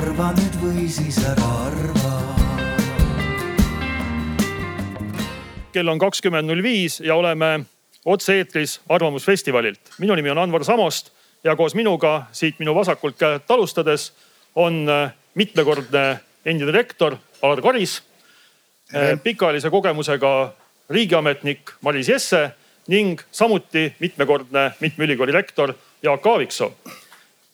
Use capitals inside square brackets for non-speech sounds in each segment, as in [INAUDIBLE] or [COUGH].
arva nüüd või siis ära arva. kell on kakskümmend null viis ja oleme otse-eetris Arvamusfestivalilt. minu nimi on Anvar Samost ja koos minuga siit minu vasakult käelt alustades on äh, mitmekordne endine rektor Alar Karis, äh, pikaajalise kogemusega riigiametnik Maris Jesse ning samuti mitmekordne mitme ülikooli rektor Jaak Aaviksoo.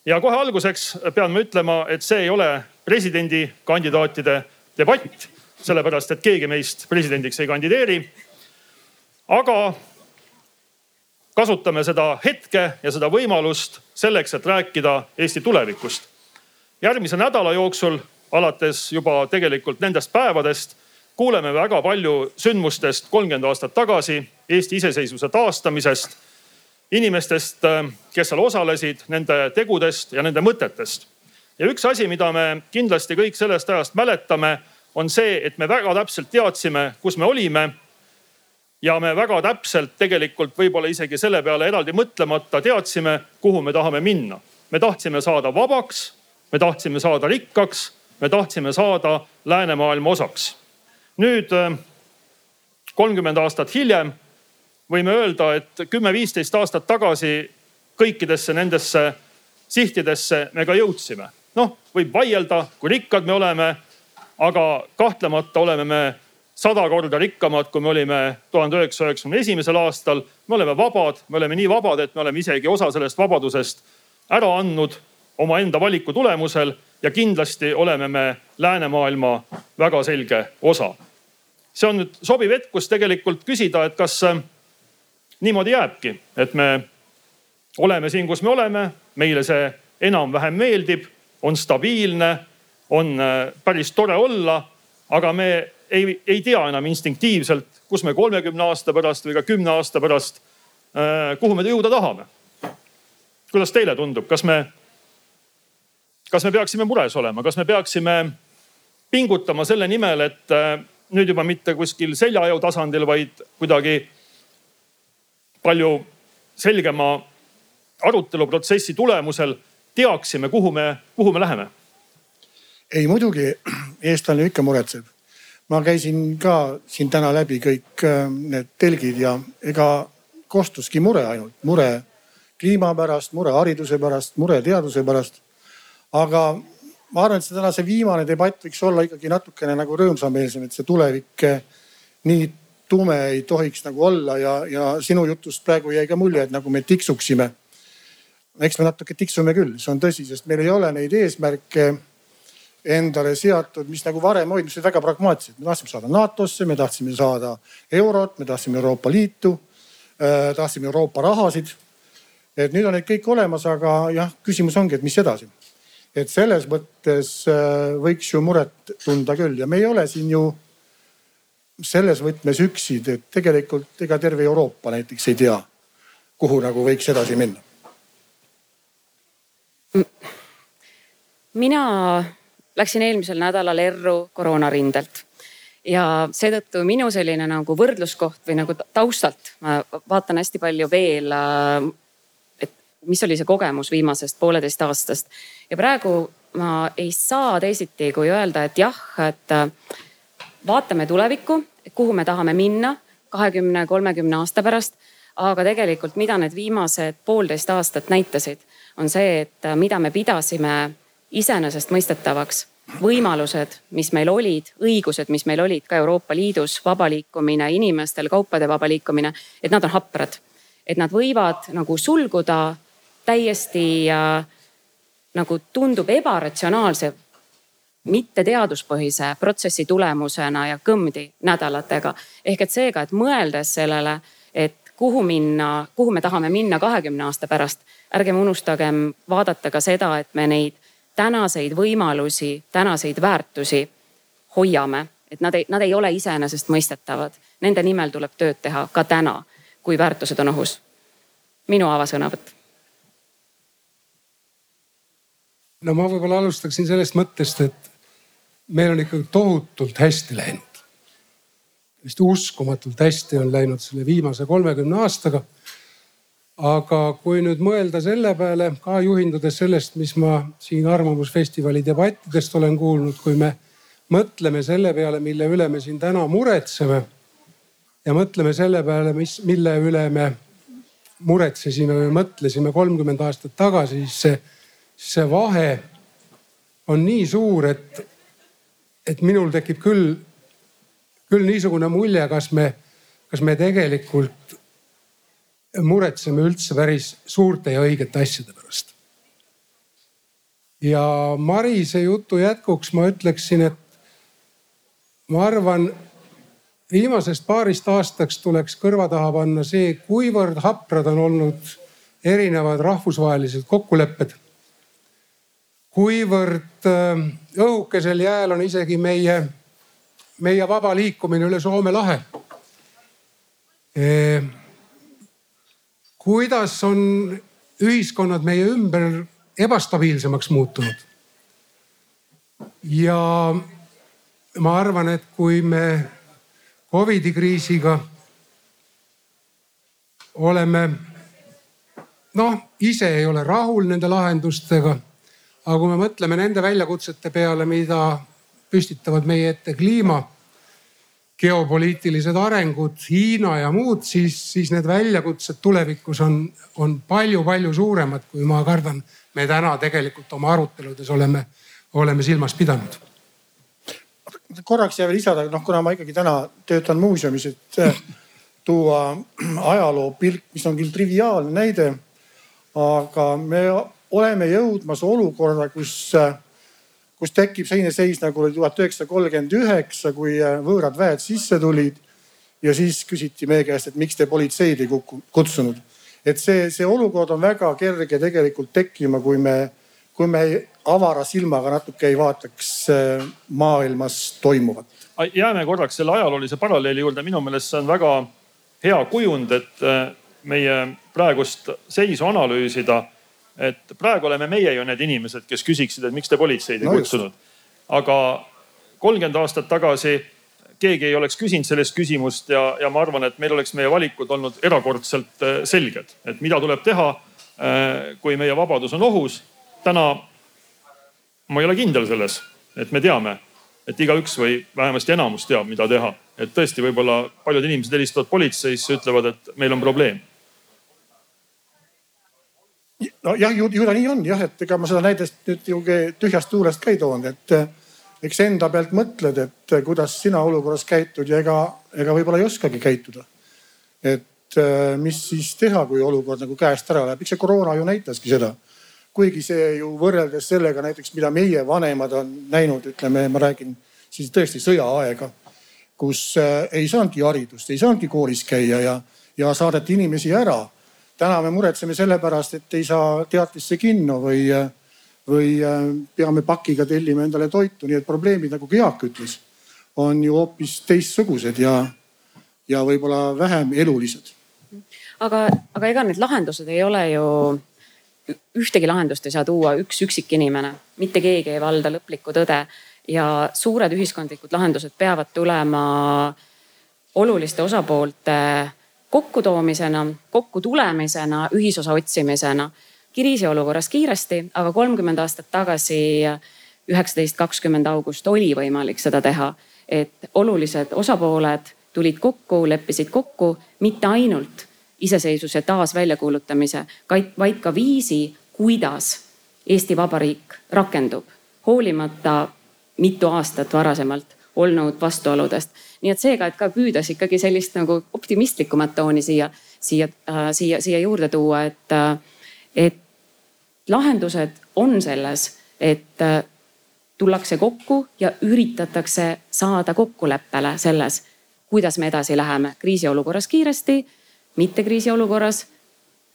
Ja kohe alguseks pean ma ütlema, et see ei ole presidendikandidaatide debatt, sellepärast et keegi meist presidendiks ei kandideeri. aga kasutame seda hetke ja seda võimalust selleks, et rääkida Eesti tulevikust. järgmise nädala jooksul, alates juba tegelikult nendest päevadest, kuuleme väga palju sündmustest kolmkümmend aastat tagasi, Eesti iseseisvuse taastamisest, inimestest, kes seal osalesid, nende tegudest ja nende mõtetest. ja üks asi, mida me kindlasti kõik sellest ajast mäletame, on see, et me väga täpselt teadsime, kus me olime ja me väga täpselt tegelikult võib-olla isegi selle peale eraldi mõtlemata teadsime, kuhu me tahame minna. me tahtsime saada vabaks, me tahtsime saada rikkaks, me tahtsime saada läänemaailma osaks. nüüd kolmkümmend aastat hiljem võime öelda, et kümme-viisteist aastat tagasi kõikidesse nendesse sihtidesse me ka jõudsime. noh, võib vaielda, kui rikkad me oleme, aga kahtlemata oleme me sada korda rikkamad, kui me olime tuhande üheksasaja üheksakümne esimesel aastal. me oleme vabad, me oleme nii vabad, et me oleme isegi osa sellest vabadusest ära andnud omaenda valiku tulemusel ja kindlasti oleme me läänemaailma väga selge osa. see on nüüd sobiv hetk, kus tegelikult küsida, et kas niimoodi jääbki, et me oleme siin, kus me oleme, meile see enam-vähem meeldib, on stabiilne, on äh, päris tore olla, aga me ei, ei tea enam instinktiivselt, kus me kolmekümne aasta pärast või ka kümne aasta pärast, äh, kuhu me jõuda tahame. kuidas teile tundub, kas me, kas me peaksime mures olema, kas me peaksime pingutama selle nimel, et äh, nüüd juba mitte kuskil seljajõu tasandil, vaid kuidagi palju selgema aruteluprotsessi tulemusel teaksime, kuhu me, kuhu me läheme? ei muidugi, eestlane ikka muretseb ma käisin ka siin täna läbi kõik äh, need telgid ja ega kostuski mure ainult, mure kliima pärast, mure hariduse pärast, mure teaduse pärast. aga ma arvan, et see tänase viimane debatt võiks olla ikkagi natukene nagu rõõmsameelsem, et see tulevik äh, nii tume ei tohiks nagu olla ja, ja sinu jutust praegu jäi ka mulje, et nagu me tiksuksime. eks me natuke tiksume küll, see on tõsi, sest meil ei ole neid eesmärke endale seatud, mis nagu varem olid, mis olid väga pragmaatilised. me tahtsime saada NATO-sse, me tahtsime saada eurot, me tahtsime Euroopa Liitu äh,, tahtsime Euroopa rahasid. et nüüd on need kõik olemas, aga jah, küsimus ongi, et mis edasi. et selles mõttes äh, võiks ju muret tunda küll ja me ei ole siin ju selles võtmes üksi, et tegelikult ega terve Euroopa näiteks ei tea, kuhu nagu võiks edasi minna. mina läksin eelmisel nädalal erru koroonarindelt ja seetõttu minu selline nagu võrdluskoht või nagu taustalt ma vaatan hästi palju veel, äh, et mis oli see kogemus viimasest pooleteist aastast. ja praegu ma ei saa teisiti, kui öelda, et jah, et äh, vaatame tulevikku, kuhu me tahame minna kahekümne, kolmekümne aasta pärast. aga tegelikult, mida need viimased poolteist aastat näitasid, on see, et äh, mida me pidasime iseenesestmõistetavaks võimalused, mis meil olid, õigused, mis meil olid ka Euroopa Liidus, vaba liikumine inimestel, kaupade vaba liikumine, et nad on haprad. et nad võivad nagu sulguda täiesti äh, nagu tundub ebaratsionaalse, mitte teaduspõhise protsessi tulemusena ja kõmdi nädalatega. ehk et seega, et mõeldes sellele, et kuhu minna, kuhu me tahame minna kahekümne aasta pärast, ärgem unustagem vaadata ka seda, et me neid tänaseid võimalusi, tänaseid väärtusi hoiame, et nad ei, nad ei ole iseenesestmõistetavad. Nende nimel tuleb tööd teha ka täna, kui väärtused on ohus. minu avasõnavõtt. no ma võib-olla alustaksin sellest mõttest, et meil on ikkagi tohutult hästi läinud. vist uskumatult hästi on läinud selle viimase kolmekümne aastaga. aga kui nüüd mõelda selle peale ka juhindudes sellest, mis ma siin Arvamusfestivali debattidest olen kuulnud, kui me mõtleme selle peale, mille üle me siin täna muretseme ja mõtleme selle peale, mis, mille üle me muretsesime või mõtlesime kolmkümmend aastat tagasi, siis see, see vahe on nii suur, et, et minul tekib küll, küll niisugune mulje, kas me, kas me tegelikult muretseme üldse päris suurte ja õigete asjade pärast. ja Marise jutu jätkuks ma ütleksin, et ma arvan, viimasest paarist aastaks tuleks kõrva taha panna see, kuivõrd haprad on olnud erinevad rahvusvahelised kokkulepped. Kuivõrd äh, õhukesel jääl on isegi meie, meie vaba liikumine üle Soome lahe e kuidas on ühiskonnad meie ümber ebastabiilsemaks muutunud. ja ma arvan, et kui me Covidi kriisiga oleme noh, ise ei ole rahul nende lahendustega. Aga kui me mõtleme nende väljakutsete peale, mida püstitavad meie ette kliima geopoliitilised arengud, Hiina ja muud, siis, siis need väljakutsed tulevikus on, on palju-palju suuremad, kui ma kardan, me täna tegelikult oma aruteludes oleme, oleme silmas pidanud. korraks veel lisada, noh kuna ma ikkagi täna töötan muuseumis, et äh, tuua ajaloo pilk, mis on küll triviaalne näide. aga me oleme jõudmas olukorda, kus äh, kus tekib selline seis nagu oli tuhat üheksasada kolmkümmend üheksa, kui äh, võõrad väed sisse tulid. ja siis küsiti meie käest, et miks te politseid ei kutsunud. et see, see olukord on väga kerge tegelikult tekkima, kui me, kui me avara silmaga natuke ei vaataks äh, maailmas toimuvat. jääme korraks selle ajaloolise paralleeli juurde, minu meelest see on väga hea kujund, et meie praegust seisu analüüsida et praegu oleme meie ju need inimesed, kes küsiksid, et miks te politseid ei no kutsunud. aga kolmkümmend aastat tagasi keegi ei oleks küsinud sellist küsimust ja, ja ma arvan, et meil oleks meie valikud olnud erakordselt äh, selged, et mida tuleb teha, äh, kui meie vabadus on ohus. täna ma ei ole kindel selles, et me teame, et igaüks või vähemasti enamus teab, mida teha. et tõesti, võib-olla paljud inimesed helistavad politseisse, ütlevad, et meil on probleem nojah, ju, ju ta nii on jah, et ega ma seda näidest nüüd ju tühjast tuulest ka ei toonud, et eh, eks enda pealt mõtled, et eh, kuidas sina olukorras käitud ja ega, ega võib-olla ei oskagi käituda. et eh, mis siis teha, kui olukord nagu käest ära läheb, eks see koroona ju näitaski seda. kuigi see ju võrreldes sellega näiteks, mida meie vanemad on näinud, ütleme, ma räägin siis tõesti sõjaaega, kus ei saanudki haridust, ei saanudki koolis käia ja, ja saadeti inimesi ära täna me muretseme selle pärast, et ei saa teatrisse kinno või, või äh, peame pakiga tellima endale toitu, nii et probleemid, nagu Jaak ütles, on ju hoopis teistsugused ja, ja võib-olla vähem elulised. aga, aga ega need lahendused ei ole ju, ühtegi lahendust ei saa tuua üks üksik inimene, mitte keegi ei valda lõplikku tõde. Ja suured ühiskondlikud lahendused peavad tulema oluliste osapoolte kokkutoomisena, kokkutulemisena, ühisosa otsimisena. kriisiolukorras kiiresti, aga kolmkümmend aastat tagasi, üheksateist, kakskümmend august oli võimalik seda teha. et olulised osapooled tulid kokku, leppisid kokku mitte ainult iseseisvuse taasväljakuulutamise, vaid ka viisi, kuidas Eesti Vabariik rakendub, hoolimata mitu aastat varasemalt olnud vastuoludest. Nii et seega, et ka püüdes ikkagi sellist nagu optimistlikumat tooni siia, siia äh,, siia, siia juurde tuua, et äh,, et lahendused on selles, et äh, tullakse kokku ja üritatakse saada kokkuleppele selles, kuidas me edasi läheme kriisiolukorras kiiresti, mitte kriisiolukorras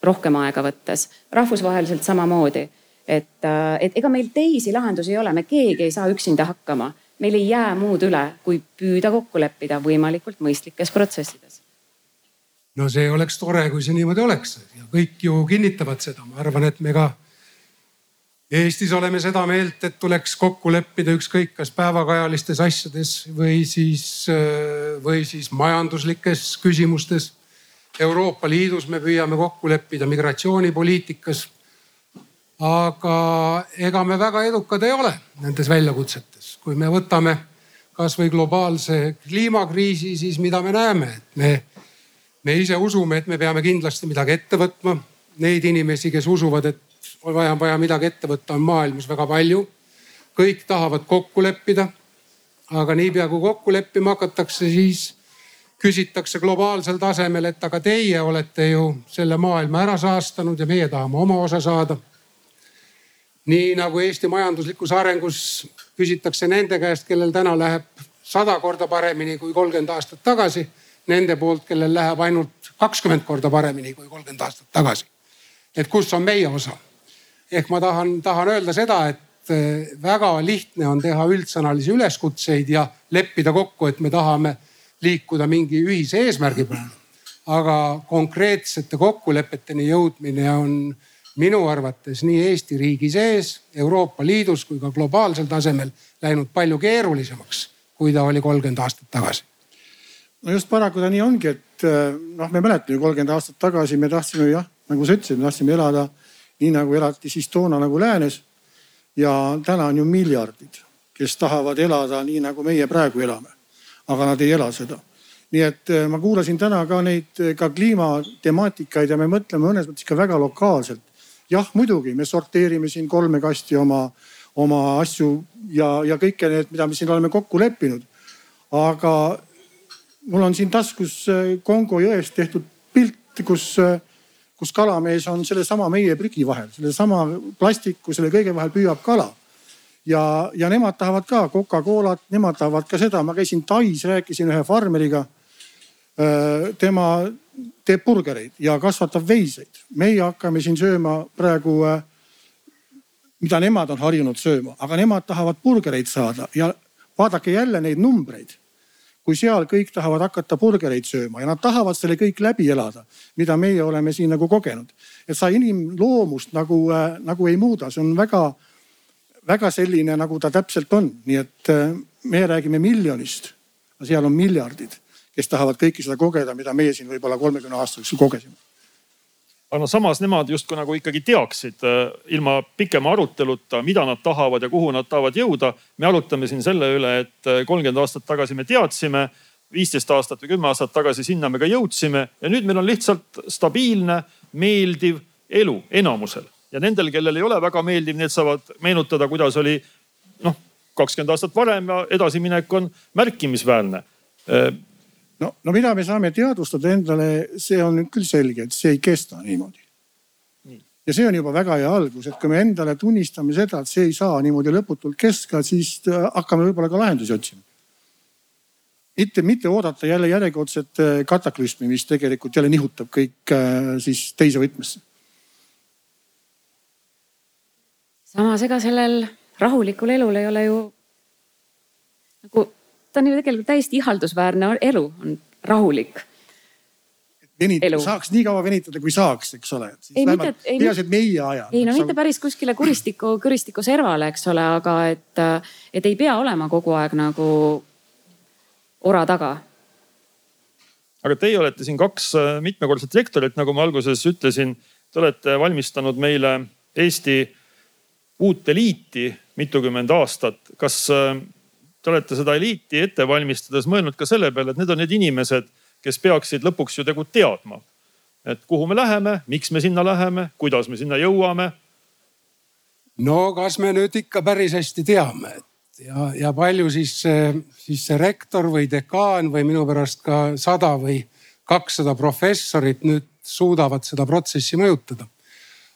rohkem aega võttes, rahvusvaheliselt samamoodi et, et ega meil teisi lahendusi ei ole, me keegi ei saa üksinda hakkama meil ei jää muud üle, kui püüda kokku leppida võimalikult mõistlikes protsessides. no see oleks tore, kui see niimoodi oleks ja kõik ju kinnitavad seda, ma arvan, et me ka Eestis oleme seda meelt, et tuleks kokku leppida ükskõik kas päevakajalistes asjades või siis, või siis majanduslikes küsimustes. Euroopa Liidus me püüame kokku leppida migratsioonipoliitikas. aga ega me väga edukad ei ole nendes väljakutsetes, kui me võtame kasvõi globaalse kliimakriisi, siis mida me näeme, et me, me ise usume, et me peame kindlasti midagi ette võtma. Neid inimesi, kes usuvad, et on vaja, vaja midagi ette võtta, on maailmas väga palju. kõik tahavad kokku leppida. aga niipea kui kokku leppima hakatakse, siis küsitakse globaalsel tasemel, et aga teie olete ju selle maailma ära saastanud ja meie tahame oma osa saada. nii nagu Eesti majanduslikus arengus küsitakse nende käest, kellel täna läheb sada korda paremini kui kolmkümmend aastat tagasi. Nende poolt, kellel läheb ainult kakskümmend korda paremini kui kolmkümmend aastat tagasi. et kus on meie osa? ehk ma tahan, tahan öelda seda, et eh, väga lihtne on teha üldsõnalisi üleskutseid ja leppida kokku, et me tahame liikuda mingi ühise eesmärgi poole. aga konkreetsete kokkulepeteni jõudmine on minu arvates nii Eesti riigi sees, Euroopa Liidus kui ka globaalsel tasemel läinud palju keerulisemaks, kui ta oli kolmkümmend aastat tagasi. no just paraku ta nii ongi, et eh, noh, me mäletame ju kolmkümmend aastat tagasi me tahtsime jah, nagu sa ütlesid, me tahtsime elada nii nagu elati siis toona nagu läänes. ja täna on ju miljardid, kes tahavad elada nii nagu meie praegu elame. aga nad ei ela seda. nii et eh, ma kuulasin täna ka neid eh, ka kliimatemaatikaid ja me mõtleme mõnes mõttes ikka väga lokaalselt. Jah, muidugi me sorteerime siin kolme kasti oma, oma asju ja, ja kõike need, mida me siin oleme kokku leppinud. aga mul on siin taskus eh, Kongo jõest tehtud pilt, kus kus kalamees on sellesama meie prügi vahel, sellesama plastiku, selle kõige vahel püüab kala. ja, ja nemad tahavad ka Coca-Colat, nemad tahavad ka seda, ma käisin Tais, rääkisin ühe farmeriga. tema teeb burgereid ja kasvatab veiseid. meie hakkame siin sööma praegu, mida nemad on harjunud sööma, aga nemad tahavad burgereid saada ja vaadake jälle neid numbreid kui seal kõik tahavad hakata burgereid sööma ja nad tahavad selle kõik läbi elada, mida meie oleme siin nagu kogenud. et sa inimloomust nagu äh,, nagu ei muuda, see on väga, väga selline, nagu ta täpselt on, nii et äh, meie räägime miljonist, seal on miljardid, kes tahavad kõike seda kogeda, mida meie siin võib-olla kolmekümne aasta jooksul kogesime. Aga no samas nemad justkui nagu ikkagi teaksid äh, ilma pikema aruteluta, mida nad tahavad ja kuhu nad tahavad jõuda. me arutame siin selle üle, et äh, kolmkümmend aastat tagasi me teadsime, viisteist aastat või kümme aastat tagasi sinna me ka jõudsime ja nüüd meil on lihtsalt stabiilne, meeldiv elu enamusel. Ja nendel, kellel ei ole väga meeldiv, need saavad meenutada, kuidas oli noh, kakskümmend aastat varem ja edasiminek on märkimisväärne. Äh, no, no mida me saame teadvustada endale, see on küll selge, et see ei kesta niimoodi. ja see on juba väga hea algus, et kui me endale tunnistame seda, et see ei saa niimoodi lõputult kesta, siis äh, hakkame võib-olla ka lahendusi otsima. mitte, mitte oodata jälle järjekordset äh, kataklüsmi, mis tegelikult jälle nihutab kõik äh, siis teise võtmesse. samas, ega sellel rahulikul elul ei ole ju nagu ta on ju tegelikult täiesti ihaldusväärne elu, on rahulik. venitada, saaks nii kaua venitada, kui saaks, eks ole. peaasi, et meie aja. ei no mitte päris kuskile kuristiku, kuristiku servale, eks ole, aga et, et ei pea olema kogu aeg nagu ora taga. aga teie olete siin kaks äh, mitmekordset rektorit, nagu ma alguses ütlesin. Te olete valmistanud meile Eesti uut eliiti mitukümmend aastat. kas äh, te olete seda eliiti ette valmistades mõelnud ka selle peale, et need on need inimesed, kes peaksid lõpuks ju tegu teadma. et kuhu me läheme, miks me sinna läheme, kuidas me sinna jõuame. no kas me nüüd ikka päris hästi teame, et ja, ja palju siis, siis see rektor või dekaan või minu pärast ka sada või kakssada professorit nüüd suudavad seda protsessi mõjutada.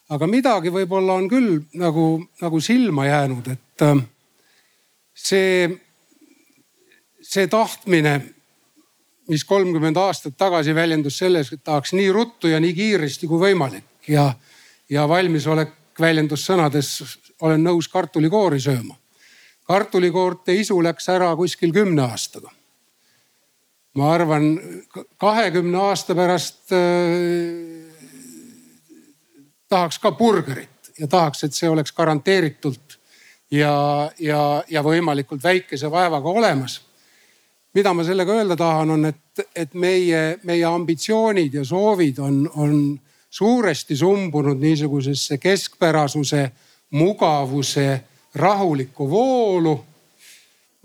aga midagi võib-olla on küll nagu, nagu silma jäänud, et äh, see see tahtmine, mis kolmkümmend aastat tagasi väljendus selles, et tahaks nii ruttu ja nii kiiresti kui võimalik ja, ja valmisolek väljendus sõnades, olen nõus kartulikoori sööma. kartulikoorte isu läks ära kuskil kümne aastaga. ma arvan, kahekümne aasta pärast äh, tahaks ka burgerit ja tahaks, et see oleks garanteeritult ja, ja, ja võimalikult väikese vaevaga olemas mida ma sellega öelda tahan, on, et, et meie, meie ambitsioonid ja soovid on, on suuresti sumbunud niisugusesse keskpärasuse, mugavuse, rahulikku voolu.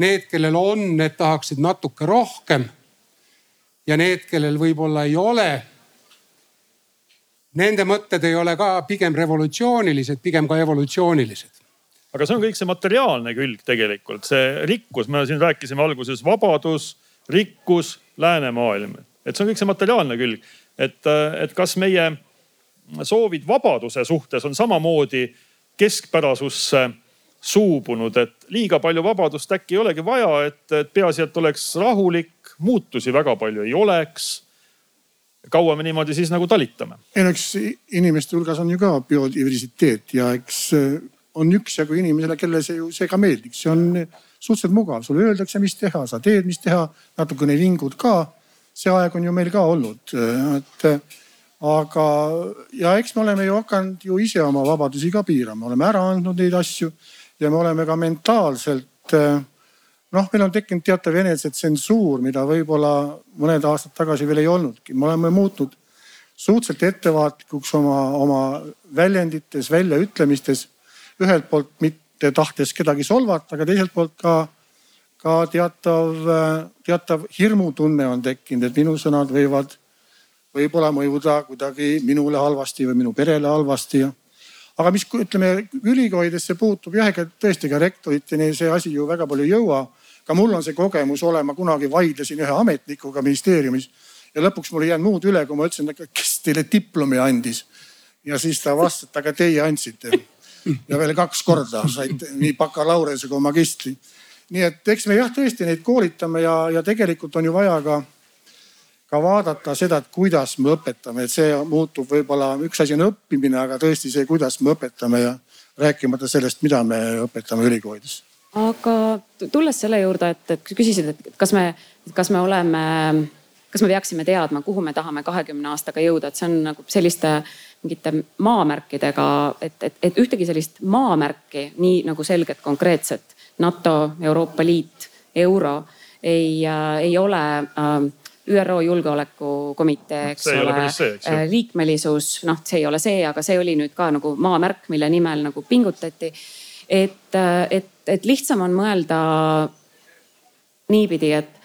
Need, kellel on, need tahaksid natuke rohkem. ja need, kellel võib-olla ei ole. Nende mõtted ei ole ka pigem revolutsioonilised, pigem ka evolutsioonilised aga see on kõik see materiaalne külg tegelikult, see rikkus, me siin rääkisime alguses vabadus, rikkus, läänemaailm, et see on kõik see materiaalne külg. et, et kas meie soovid vabaduse suhtes on samamoodi keskpärasusse suubunud, et liiga palju vabadust äkki ei olegi vaja, et, et peaasi, et oleks rahulik, muutusi väga palju ei oleks. kaua me niimoodi siis nagu talitame? ei no eks inimeste hulgas on ju ka biodiversiteet ja eks on üksjagu inimesele, kellele see ju see ka meeldiks, see on suhteliselt mugav, sulle öeldakse, mis teha, sa teed, mis teha, natukene vingud ka. see aeg on ju meil ka olnud, et aga, ja eks me oleme ju hakanud ju ise oma vabadusi ka piirama, oleme ära andnud neid asju ja me oleme ka mentaalselt noh, meil on tekkinud teatav enesetsensuur, mida võib-olla mõned aastad tagasi veel ei olnudki, me oleme muutnud suhteliselt ettevaatlikuks oma, oma väljendites, väljaütlemistes ühelt poolt mitte tahtes kedagi solvata, aga teiselt poolt ka, ka teatav, teatav hirmutunne on tekkinud, et minu sõnad võivad võib-olla mõjuda kuidagi minule halvasti või minu perele halvasti. aga mis ütleme ülikoolidesse puutub jah, ega tõesti ka rektoriteni see asi ju väga palju ei jõua. ka mul on see kogemus olema, kunagi vaidlesin ühe ametnikuga ministeeriumis ja lõpuks mul ei jäänud muud üle, kui ma ütlesin, kes teile diplomi andis. ja siis ta vastas, et aga teie andsite ja veel kaks korda said nii bakalaureuse kui magistri. nii et eks me jah, tõesti neid koolitame ja, ja tegelikult on ju vaja ka, ka vaadata seda, et kuidas me õpetame, et see muutub võib-olla, üks asi on õppimine, aga tõesti see, kuidas me õpetame ja rääkimata sellest, mida me õpetame ülikoolides. aga tulles selle juurde, et, et küsisid, et kas me, kas me oleme, kas me peaksime teadma, kuhu me tahame kahekümne aastaga jõuda, et see on nagu selliste mingite maamärkidega, et, et, et ühtegi sellist maamärki, nii nagu selget, konkreetset NATO, Euroopa Liit, euro ei äh,, ei ole äh, ÜRO Julgeolekukomitee, eks see ole, äh, liikmelisus, noh, see ei ole see, aga see oli nüüd ka nagu maamärk, mille nimel nagu pingutati. et, äh, et, et lihtsam on mõelda niipidi, et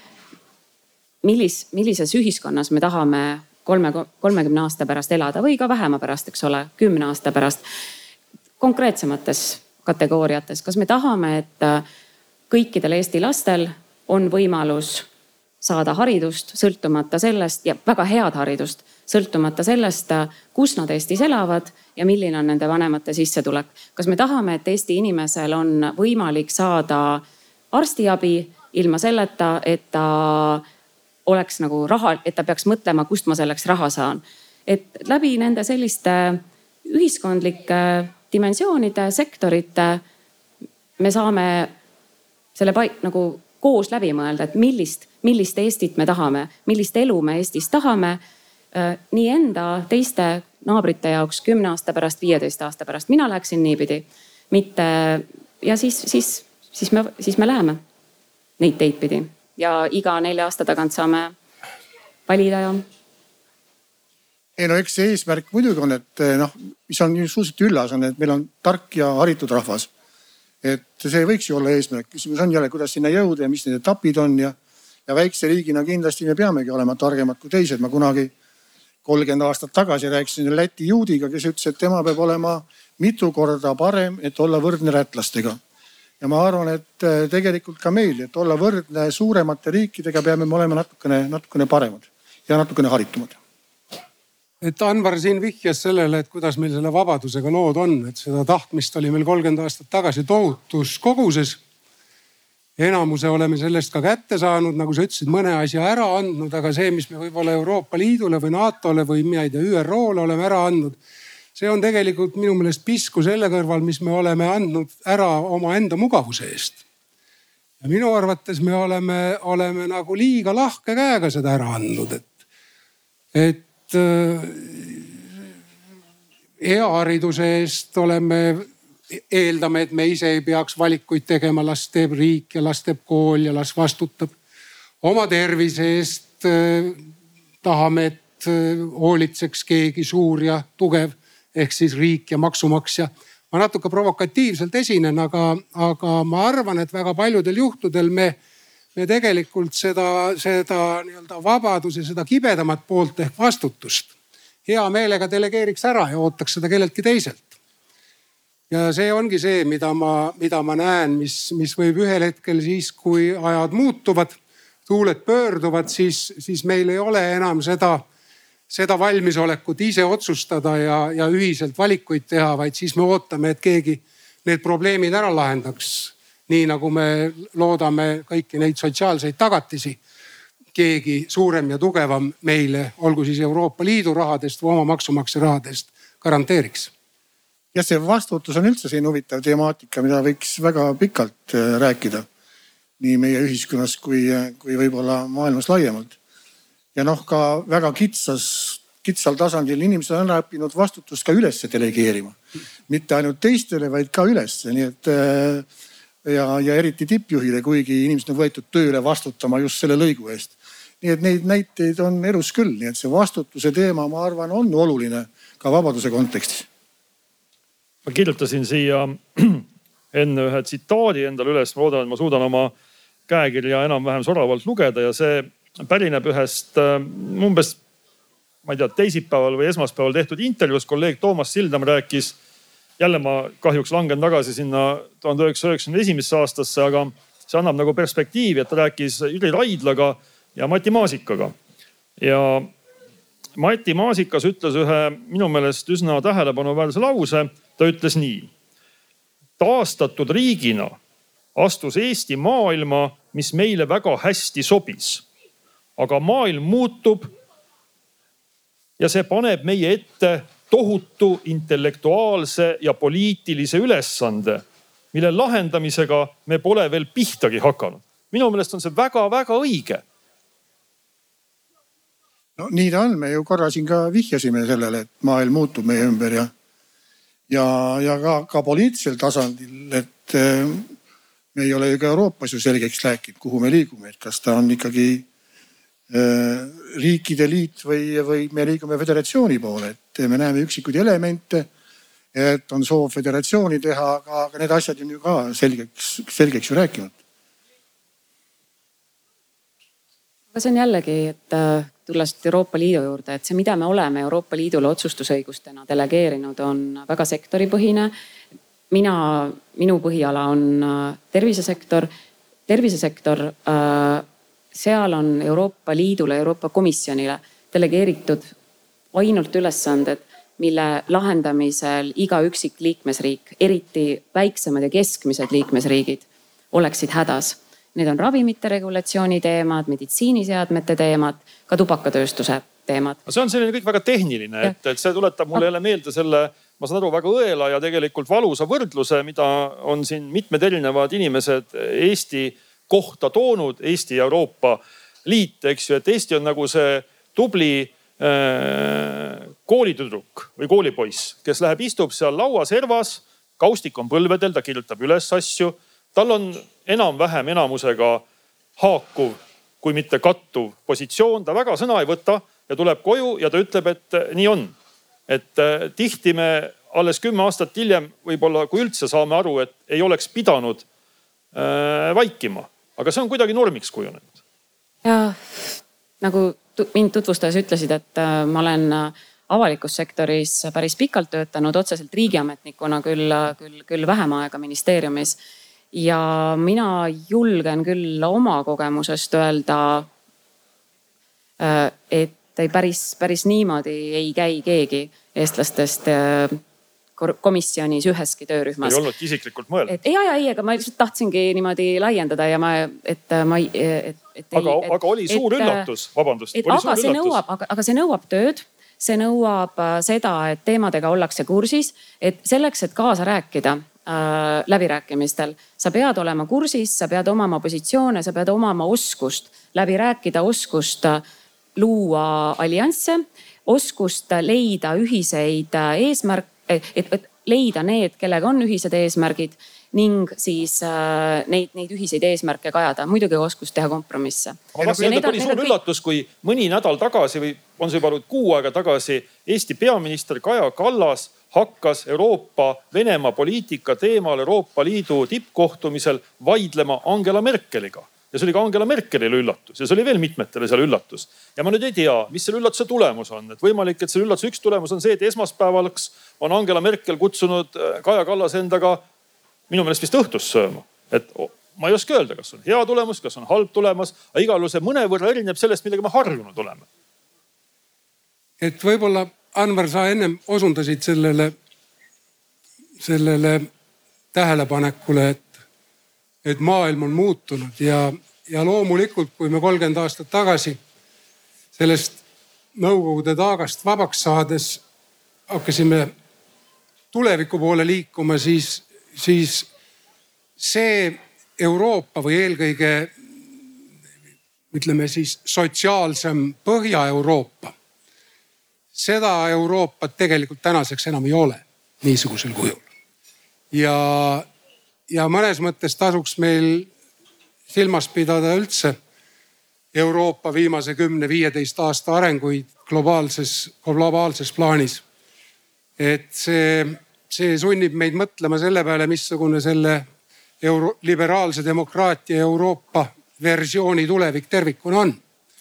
millis, millises ühiskonnas me tahame kolme, kolmekümne aasta pärast elada või ka vähema pärast, eks ole, kümne aasta pärast. konkreetsemates kategooriates, kas me tahame, et äh, kõikidel Eesti lastel on võimalus saada haridust, sõltumata sellest ja väga head haridust, sõltumata sellest, äh, kus nad Eestis elavad ja milline on nende vanemate sissetulek. kas me tahame, et Eesti inimesel on võimalik saada arstiabi ilma selleta, et ta oleks nagu raha, et ta peaks mõtlema, kust ma selleks raha saan. et läbi nende selliste ühiskondlike dimensioonide, sektorite me saame selle paik nagu koos läbi mõelda, et millist, millist Eestit me tahame, millist elu me Eestis tahame. Äh, nii enda, teiste naabrite jaoks kümne aasta pärast, viieteist aasta pärast, mina läheksin niipidi, mitte ja siis, siis, siis me, siis me läheme neid teid pidi ja iga nelja aasta tagant saame valida ja. ei no eks see eesmärk muidugi on, et eh, noh, mis on suhteliselt üllas, on, et meil on tark ja haritud rahvas. et see võiks ju olla eesmärk, küsimus on jälle, kuidas sinna jõuda ja mis need etapid on ja, ja väikse riigina kindlasti me peamegi olema targemad kui teised. ma kunagi kolmkümmend aastat tagasi rääkisin Läti juudiga, kes ütles, et tema peab olema mitu korda parem, et olla võrdne lätlastega ja ma arvan, et äh, tegelikult ka meil, et olla võrdne suuremate riikidega, peame me olema natukene, natukene paremad ja natukene haritumad. et Anvar siin vihjas sellele, et kuidas meil selle vabadusega lood on, et seda tahtmist oli meil kolmkümmend aastat tagasi tohutus koguses. enamuse oleme sellest ka kätte saanud, nagu sa ütlesid, mõne asja ära andnud, aga see, mis me võib-olla Euroopa Liidule või NATO-le või mina ei tea, ÜRO-le oleme ära andnud see on tegelikult minu meelest pisku selle kõrval, mis me oleme andnud ära omaenda mugavuse eest. ja minu arvates me oleme, oleme nagu liiga lahke käega seda ära andnud, et, et äh, hea hariduse eest oleme, eeldame, et me ise ei peaks valikuid tegema, las teeb riik ja las teeb kool ja las vastutab. oma tervise eest tahame, et hoolitseks keegi suur ja tugev ehk siis riik ja maksumaksja. ma natuke provokatiivselt esinen, aga, aga ma arvan, et väga paljudel juhtudel me, me tegelikult seda, seda nii-öelda vabaduse, seda kibedamat poolt ehk vastutust hea meelega delegeeriks ära ja ootaks seda kelleltki teiselt. ja see ongi see, mida ma, mida ma näen, mis, mis võib ühel hetkel siis, kui ajad muutuvad, tuuled pöörduvad, siis, siis meil ei ole enam seda, seda valmisolekut ise otsustada ja, ja ühiselt valikuid teha, vaid siis me ootame, et keegi need probleemid ära lahendaks. nii nagu me loodame kõiki neid sotsiaalseid tagatisi keegi suurem ja tugevam meile, olgu siis Euroopa Liidu rahadest või oma maksumaksja rahadest garanteeriks. jah, see vastutus on üldse selline huvitav temaatika, mida võiks väga pikalt äh, rääkida. nii meie ühiskonnas kui, äh, kui võib-olla maailmas laiemalt. Ja noh, ka väga kitsas, kitsal tasandil inimesed on ära õppinud vastutust ka ülesse delegeerima. mitte ainult teistele, vaid ka ülesse, nii et äh, ja, ja eriti tippjuhile, kuigi inimesed on võetud tööle vastutama just selle lõigu eest. Nii et neid näiteid on elus küll, nii et see vastutuse teema, ma arvan, on oluline ka vabaduse kontekstis. ma kirjutasin siia [CLEARS THROAT] enne ühe tsitaadi endale üles, ma loodan, et ma suudan oma käekirja enam-vähem soravalt lugeda. Ja see pärineb ühest äh, umbes, ma ei tea, teisipäeval või esmaspäeval tehtud intervjuust. kolleeg Toomas Sildam rääkis, jälle ma kahjuks langen tagasi sinna tuhande üheksasaja üheksakümne esimesse aastasse, aga see annab nagu perspektiivi, et ta rääkis Jüri Raidlaga ja Mati Maasikaga. ja Mati Maasikas ütles ühe minu meelest üsna tähelepanuväärse lause. ta ütles nii. taastatud riigina astus Eesti maailma, mis meile väga hästi sobis. Aga maailm muutub. ja see paneb meie ette tohutu intellektuaalse ja poliitilise ülesande, mille lahendamisega me pole veel pihtagi hakanud. minu meelest on see väga-väga õige no nii ta on, me ju korra siin ka vihjasime sellele, et maailm muutub meie ümber ja, ja, ja ka, ka poliitilisel tasandil, et eh, me ei ole ju ka Euroopas ju selgeks rääkinud, kuhu me liigume, et kas ta on ikkagi riikide liit või, või me liigume föderatsiooni poole, et me näeme üksikuid elemente. et on soov föderatsiooni teha, aga, aga need asjad on ju ka selgeks, selgeks ju rääkinud. aga see on jällegi, et äh, tulles Euroopa Liidu juurde, et see, mida me oleme Euroopa Liidule otsustusõigustena delegeerinud, on väga sektoripõhine. mina, minu põhiala on äh, tervisesektor, tervisesektor, äh, seal on Euroopa Liidule, Euroopa Komisjonile delegeeritud ainult ülesanded, mille lahendamisel iga üksik liikmesriik, eriti väiksemad ja keskmised liikmesriigid, oleksid hädas Need on ravimite regulatsiooni teemad, meditsiiniseadmete teemad, ka tubakatööstuse teemad. see on selline kõik väga tehniline, et, et see tuletab mulle jälle meelde selle, ma saan aru, väga õela ja tegelikult valusa võrdluse, mida on siin mitmed erinevad inimesed Eesti kohta toonud, Eesti ja Euroopa Liit, eks ju, et Eesti on nagu see tubli äh, koolitüdruk või koolipoiss, kes läheb, istub seal lauaservas, kaustik on põlvedel, ta kirjutab üles asju tal on enam-vähem enamusega haakuv, kui mitte kattuv positsioon, ta väga sõna ei võta ja tuleb koju ja ta ütleb, et nii on. et äh, tihti me alles kümme aastat hiljem võib-olla, kui üldse saame aru, et ei oleks pidanud äh, vaikima, aga see on kuidagi normiks kujunenud. ja nagu mind tutvustades ütlesid, et äh, ma olen äh, avalikus sektoris päris pikalt töötanud, otseselt riigiametnikuna küll, küll, küll vähem aega ministeeriumis ja mina julgen küll oma kogemusest öelda, äh, et ei päris, päris niimoodi ei käi keegi eestlastest äh, komisjonis üheski töörühmas. ei olnudki isiklikult mõelnud? et ja, ja ei, aga ma lihtsalt tahtsingi niimoodi laiendada ja ma, et ma ei, et, et. aga, aga oli suur et, üllatus, vabandust. aga see nõuab, aga, aga see nõuab tööd see nõuab äh, seda, et teemadega ollakse kursis, et selleks, et kaasa rääkida äh, läbirääkimistel. sa pead olema kursis, sa pead omama positsioone, sa pead omama oskust läbi rääkida, oskust äh, luua allianse, oskust leida ühiseid äh, eesmärke, et, et leida need, kellega on ühised eesmärgid ning siis äh, neid, neid ühiseid eesmärke kajada, muidugi oskus teha kompromisse. ma tahtsin öelda, oli suur üllatus, kui mõni nädal tagasi või on see juba olnud kuu aega tagasi, Eesti peaminister Kaja Kallas hakkas Euroopa Venemaa poliitika teemal Euroopa Liidu tippkohtumisel vaidlema Angela Merkeliga ja see oli ka Angela Merkelile üllatus ja see oli veel mitmetele seal üllatus. ja ma nüüd ei tea, mis selle üllatuse tulemus on, et võimalik, et selle üllatuse üks tulemus on see, et esmaspäevaks on Angela Merkel kutsunud äh, Kaja Kallase endaga minu meelest vist õhtust sööma. et ma ei oska öelda, kas on hea tulemus, kas on halb tulemus, aga igal juhul see mõnevõrra erineb sellest, millega me harjunud oleme. et võib-olla Anvar, sa ennem osundasid sellele, sellele tähelepanekule, et et maailm on muutunud ja, ja loomulikult, kui me kolmkümmend aastat tagasi sellest Nõukogude taagast vabaks saades hakkasime tuleviku poole liikuma, siis, siis see Euroopa või eelkõige ütleme siis sotsiaalsem Põhja-Euroopa. seda Euroopat tegelikult tänaseks enam ei ole niisugusel kujul. ja ja mõnes mõttes tasuks meil silmas pidada üldse Euroopa viimase kümne-viieteist aasta arenguid globaalses, globaalses plaanis. et see, see sunnib meid mõtlema selle peale, missugune selle euro, liberaalse demokraatia Euroopa versiooni tulevik tervikuna on.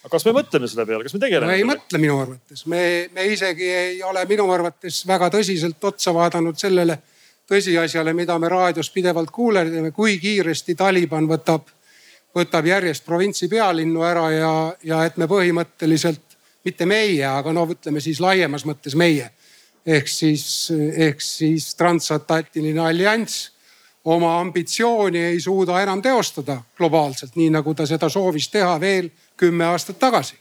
aga kas me mõtleme selle peale, kas me tegeleme? me ei mõtle minu arvates, me, me isegi ei ole minu arvates väga tõsiselt otsa vaadanud sellele tõsiasjale, mida me raadios pidevalt kuuleme, kui kiiresti Taliban võtab, võtab järjest provintsi pealinnu ära ja, ja et me põhimõtteliselt, mitte meie, aga no ütleme siis laiemas mõttes meie. ehk siis, ehk siis transatlantiline allianss oma ambitsiooni ei suuda enam teostada globaalselt, nii nagu ta seda soovis teha veel kümme aastat tagasi.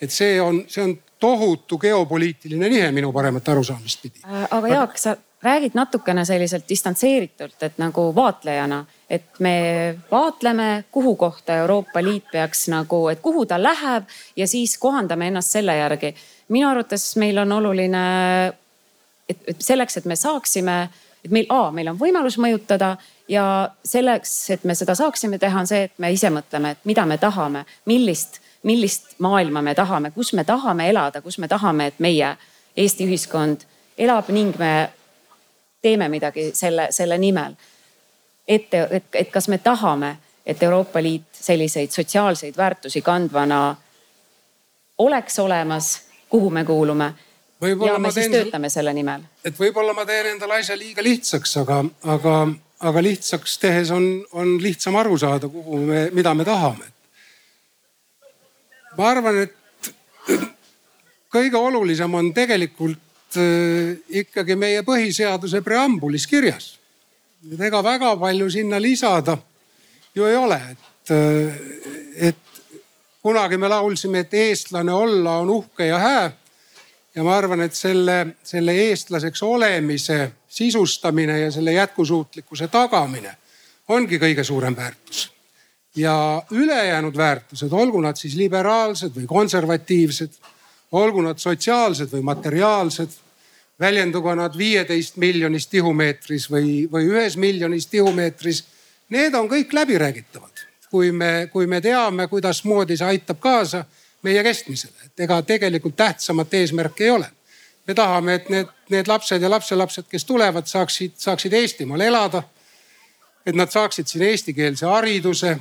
et see on, see on tohutu geopoliitiline nihe minu paremat arusaamist pidi. Äh, aga Jaak, sa räägid natukene selliselt distantseeritult, et nagu vaatlejana, et me vaatleme, kuhu kohta Euroopa Liit peaks nagu, et kuhu ta läheb ja siis kohandame ennast selle järgi. minu arvates meil on oluline, et, selleks, et me saaksime, et meil A, meil on võimalus mõjutada ja selleks, et me seda saaksime teha, on see, et me ise mõtleme, et mida me tahame, millist, millist maailma me tahame, kus me tahame elada, kus me tahame, et meie Eesti ühiskond elab ning me teeme midagi selle, selle nimel. Et, et, et kas me tahame, et Euroopa Liit selliseid sotsiaalseid väärtusi kandvana oleks olemas, kuhu me kuulume. ja me siis töötame selle nimel. et võib-olla ma teen endale asja liiga lihtsaks, aga, aga, aga lihtsaks tehes on, on lihtsam aru saada, kuhu me, mida me tahame. ma arvan, et kõige olulisem on tegelikult Äh, ikkagi meie põhiseaduse preambulis kirjas. Et ega väga palju sinna lisada ju ei ole, et, äh, et kunagi me laulsime, et eestlane olla on uhke ja hää. ja ma arvan, et selle, selle eestlaseks olemise sisustamine ja selle jätkusuutlikkuse tagamine ongi kõige suurem väärtus. ja ülejäänud väärtused, olgu nad siis liberaalsed või konservatiivsed olgu nad sotsiaalsed või materiaalsed, väljendugu nad viieteist miljonis tihumeetris või, või ühes miljonis tihumeetris. Need on kõik läbiräägitavad, kui me, kui me teame, kuidasmoodi see aitab kaasa meie kestmisele, et ega tegelikult tähtsamat eesmärki ei ole. me tahame, et need, need lapsed ja lapselapsed, kes tulevad, saaksid, saaksid Eestimaal elada. et nad saaksid siin eestikeelse hariduse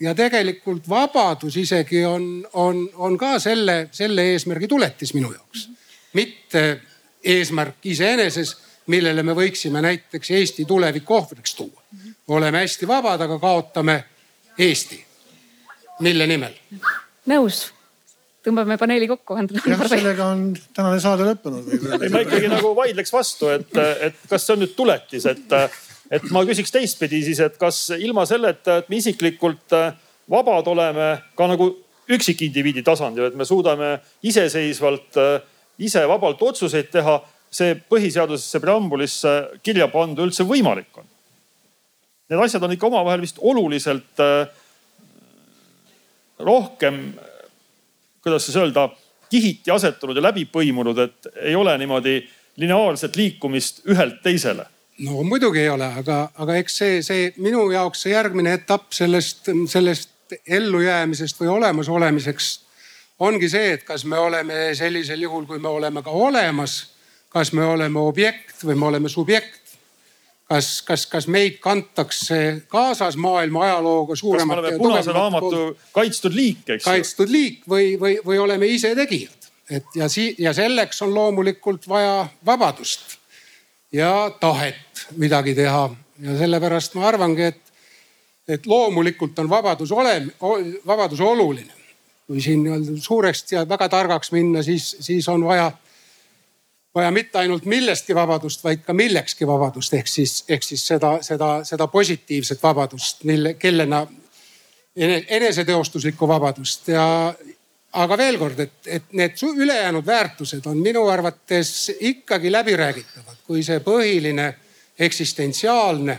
ja tegelikult vabadus isegi on, on, on ka selle, selle eesmärgi tuletis minu jaoks. mitte eesmärk iseeneses, millele me võiksime näiteks Eesti tuleviku ohvriks tuua. oleme hästi vabad, aga kaotame Eesti. mille nimel? nõus tõmbame paneeli kokku. jah, sellega on tänane saade lõppenud. ei, ma ikkagi nagu vaidleks vastu, et, et kas see on nüüd tuletis, et et ma küsiks teistpidi siis, et kas ilma selleta, et me isiklikult vabad oleme ka nagu üksikindiviidi tasandil, et me suudame iseseisvalt, äh, ise vabalt otsuseid teha, see põhiseadusesse preambulisse kirja panna üldse võimalik on. Need asjad on ikka omavahel vist oluliselt äh, rohkem, kuidas siis öelda, kihiti asetunud ja läbi põimunud, et ei ole niimoodi lineaarset liikumist ühelt teisele no muidugi ei ole, aga, aga eks see, see minu jaoks see järgmine etapp sellest, sellest ellujäämisest või olemasolemiseks ongi see, et kas me oleme sellisel juhul, kui me oleme ka olemas, kas me oleme objekt või me oleme subjekt kas, kas, kas meid kantakse kaasas maailma ajalooga suuremate. kas me oleme punase raamatu kaitstud liik, eks ju. kaitstud liik või, või, või oleme ise tegijad, et ja sii- ja selleks on loomulikult vaja vabadust ja tahet midagi teha ja sellepärast ma arvangi, et, et loomulikult on vabadus olem-, vabadus oluline. Kui siin nii-öelda suureks ja väga targaks minna, siis, siis on vaja vaja mitte ainult millestki vabadust, vaid ka millekski vabadust, ehk siis, ehk siis seda, seda, seda positiivset vabadust, mille, kellena eneseteostuslikku vabadust. Ja aga veel kord, et, et need ülejäänud väärtused on minu arvates ikkagi läbiräägitavad, kui see põhiline eksistentsiaalne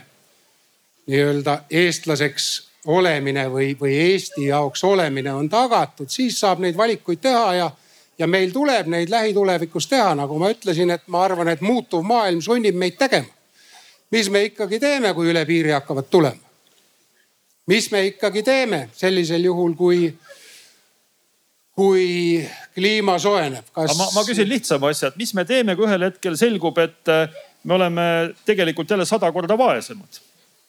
nii-öelda eestlaseks olemine või, või Eesti jaoks olemine on tagatud, siis saab neid valikuid teha ja ja meil tuleb neid lähitulevikus teha, nagu ma ütlesin, et ma arvan, et muutuv maailm sunnib meid tegema. mis me ikkagi teeme, kui üle piiri hakkavad tulema? mis me ikkagi teeme sellisel juhul, kui, kui kliima soojeneb kas...? Ma, ma küsin lihtsama asja, et mis me teeme, kui ühel hetkel selgub, et äh, me oleme tegelikult jälle sada korda vaesemad.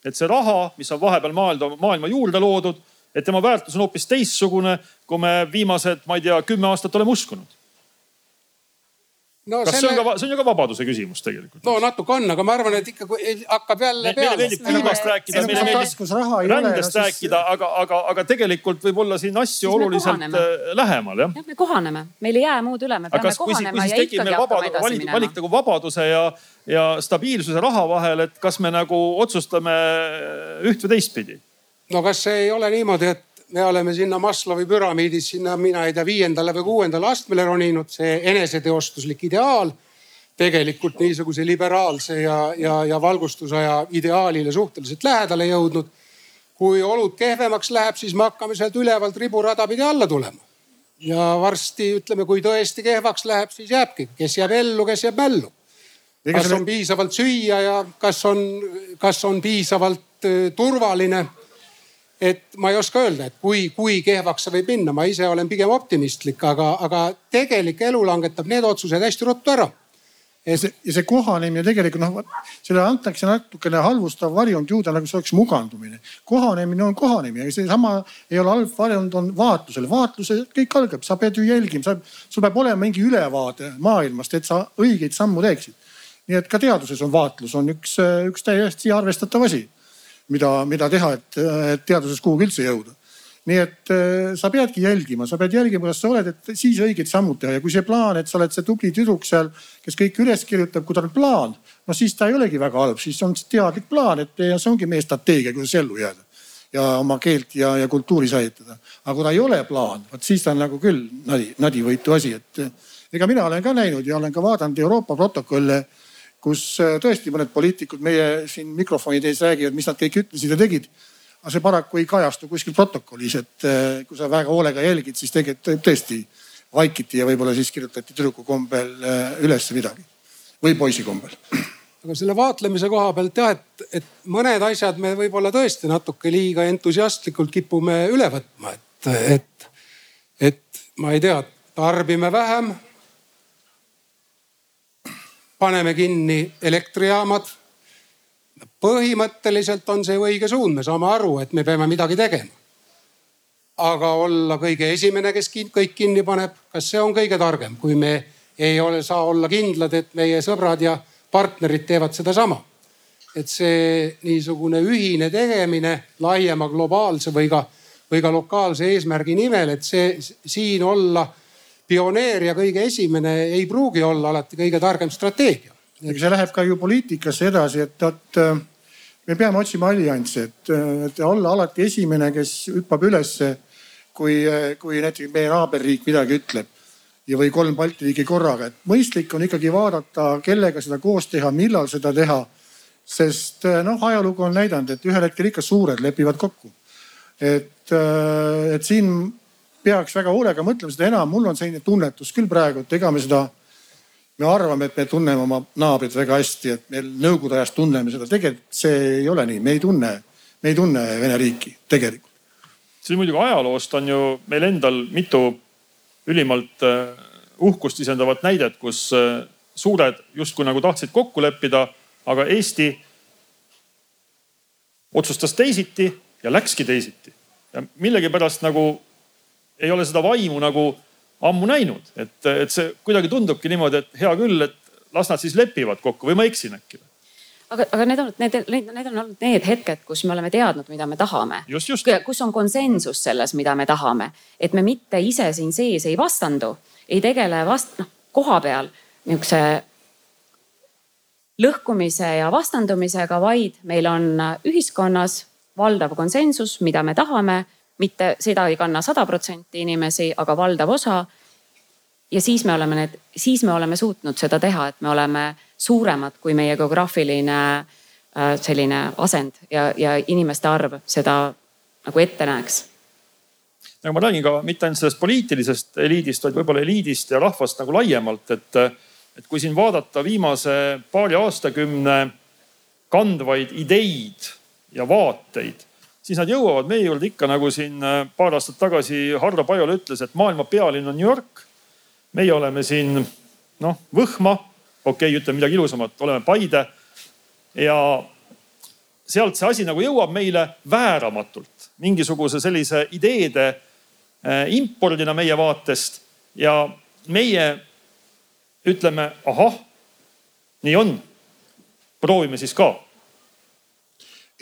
Et see raha, mis on vahepeal maailma, maailma juurde loodud et tema väärtus on hoopis teistsugune, kui me viimased, ma ei tea, kümme aastat oleme uskunud no,. kas selle... see on ka, see on ju ka vabaduse küsimus tegelikult? no natuke on, aga ma arvan, et ikka kui hakkab jälle peale. meile meeldib kliimast rääkida, meile meeldib rändest rääkida, aga, aga, aga tegelikult võib olla siin asju oluliselt äh, lähemal jah. jah, me kohaneme, meil ei jää muud üle, me peame kohanema ja ikkagi hakkama edasi minema. valik nagu vabaduse ja, ja stabiilsuse raha vahel, et kas me nagu otsustame üht või teistpidi no kas see ei ole niimoodi, et me oleme sinna Maslowi püramiidis sinna, mina ei tea, viiendale või kuuendale astmele roninud, see eneseteostuslik ideaal. tegelikult niisuguse liberaalse ja, ja, ja valgustusaja ideaalile suhteliselt lähedale jõudnud. kui olud kehvemaks läheb, siis me hakkame sealt ülevalt riburada pidi alla tulema. ja varsti ütleme, kui tõesti kehvaks läheb, siis jääbki, kes jääb ellu, kes jääb mällu. kas on piisavalt süüa ja kas on, kas on piisavalt äh, turvaline et ma ei oska öelda, et kui, kui kehvaks see võib minna, ma ise olen pigem optimistlik, aga, aga tegelik elu langetab need otsused hästi ruttu ära. ja see, ja see kohanemine tegelikult noh, sellele antakse natukene halvustav varjund juurde, nagu see oleks mugandumine. kohanemine on kohanemine, aga seesama ei ole halb varjund, on vaatlusel. vaatluse kõik algab, sa pead ju jälgima, sa, sul peab olema mingi ülevaade maailmast, et sa õigeid sammu teeksid. nii et ka teaduses on vaatlus, on üks, üks täiesti arvestatav asi mida, mida teha, et, et teaduses kuhugi üldse jõuda. nii et äh, sa peadki jälgima, sa pead jälgima, kas sa oled, et siis õiged sammud teha ja kui see plaan, et sa oled see tubli tüdruk seal, kes kõik üles kirjutab, kui tal on plaan, no siis ta ei olegi väga halb, siis on teadlik plaan, et see ongi meie strateegia, kuidas ellu jääda ja oma keelt ja, ja kultuuri säilitada. aga kui ta ei ole plaan, vot siis ta on nagu küll nadi, nadivõitu asi, et ega mina olen ka näinud ja olen ka vaadanud Euroopa protokolle kus äh, tõesti mõned poliitikud meie siin mikrofonide ees räägivad, mis nad kõik ütlesid ja tegid. aga see paraku ei kajastu kuskil protokollis, et äh, kui sa väga hoolega jälgid, siis tegelikult tõesti vaikiti ja võib-olla siis kirjutati tüdruku kombel äh, üles midagi või poisi kombel. aga selle vaatlemise koha pealt jah, et, et mõned asjad me võib-olla tõesti natuke liiga entusiastlikult kipume üle võtma, et, et, et ma ei tea, tarbime vähem paneme kinni elektrijaamad. põhimõtteliselt on see ju õige suund, me saame aru, et me peame midagi tegema. aga olla kõige esimene, kes kõik kinni paneb, kas see on kõige targem, kui me ei ole, saa olla kindlad, et meie sõbrad ja partnerid teevad sedasama. et see niisugune ühine tegemine laiema globaalse või ka, või ka lokaalse eesmärgi nimel, et see siin olla pioneer ja kõige esimene ei pruugi olla alati kõige targem strateegia. ega see läheb ka ju poliitikasse edasi, et vot äh, me peame otsima allianse, et, äh, et olla alati esimene, kes hüppab ülesse, kui, äh, kui näiteks meie naaberriik midagi ütleb ja, või kolm Balti riigi korraga, et mõistlik on ikkagi vaadata, kellega seda koos teha, millal seda teha. sest noh, ajalugu on näidanud, et ühel hetkel ikka suured lepivad kokku. et, et siin peaks väga hoolega mõtlema, seda enam mul on selline tunnetus küll praegu, et ega me seda me arvame, et me tunneme oma naabrit väga hästi, et me nõukogude ajast tunneme seda, tegelikult see ei ole nii, me ei tunne, me ei tunne Vene riiki tegelikult. siis muidugi ajaloost on ju meil endal mitu ülimalt äh, uhkust sisendavat näidet, kus äh, suured justkui nagu tahtsid kokku leppida, aga Eesti otsustas teisiti ja läkski teisiti. ja millegipärast nagu ei ole seda vaimu nagu ammu näinud, et, et see kuidagi tundubki niimoodi, et hea küll, et las nad siis lepivad kokku või ma eksin äkki aga, aga need on, need, need, need on olnud need hetked, kus me oleme teadnud, mida me tahame. kus on konsensus selles, mida me tahame, et me mitte ise siin sees ei vastandu, ei tegele vast-, noh koha peal nihukese lõhkumise ja vastandumisega, vaid meil on ühiskonnas valdav konsensus, mida me tahame mitte seda ei kanna sada protsenti inimesi, aga valdav osa. ja siis me oleme need, siis me oleme suutnud seda teha, et me oleme suuremad kui meie geograafiline äh, selline asend ja, ja inimeste arv seda nagu ette näeks aga ma räägin ka mitte ainult sellest poliitilisest eliidist, vaid võib-olla eliidist ja rahvast nagu laiemalt, et, et kui siin vaadata viimase paari aastakümne kandvaid ideid ja vaateid, siis nad jõuavad meie juurde ikka nagu siin äh, paar aastat tagasi Hardo Pajula ütles, et maailma pealinn on New York. meie oleme siin noh, Võhma, okei okay,, ütleme midagi ilusamat, oleme Paide. ja sealt see asi nagu jõuab meile vääramatult mingisuguse sellise ideede äh, impordina meie vaatest ja meie ütleme, ahah, nii on. proovime siis ka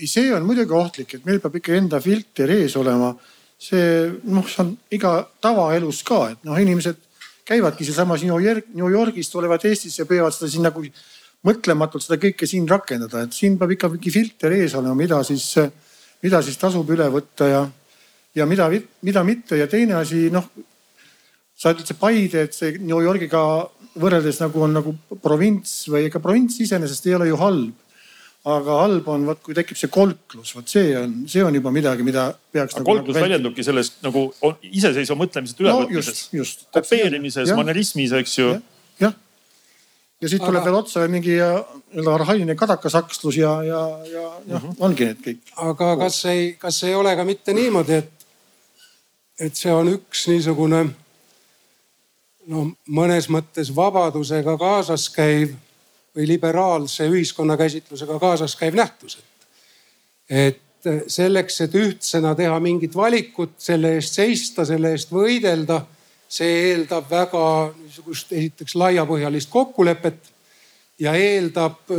see on muidugi ohtlik, et meil peab ikka enda filter ees olema. see noh, see on iga tavaelus ka, et noh, inimesed käivadki sealsamas New York, New Yorgis, tulevad Eestisse ja püüavad seda siin nagu mõtlematult seda kõike siin rakendada, et siin peab ikka mingi filter ees olema, mida siis, mida siis tasub üle võtta ja, ja mida, mida mitte ja teine asi, noh. sa ütled see Paide, et see New Yorgiga võrreldes nagu on nagu provints või ega provints iseenesest ei ole ju halb aga halb on vot, kui tekib see kolklus, vot see on, see on juba midagi, mida peaks. Nagu kolklus nagu väljendubki selles nagu iseseisva mõtlemisest ülevõtmises no,, kopeerimises, manerismis, eks ju. jah, ja siit aga... tuleb veel otsa mingi arhailine kadakasakslus ja, ja, ja jah mm -hmm., ongi need kõik. aga kas ei, kas ei ole ka mitte niimoodi, et, et see on üks niisugune no mõnes mõttes vabadusega kaasas käiv või liberaalse ühiskonnakäsitlusega kaasas käiv nähtus. et selleks, et ühtsena teha mingit valikut, selle eest seista, selle eest võidelda, see eeldab väga niisugust esiteks laiapõhjalist kokkulepet ja eeldab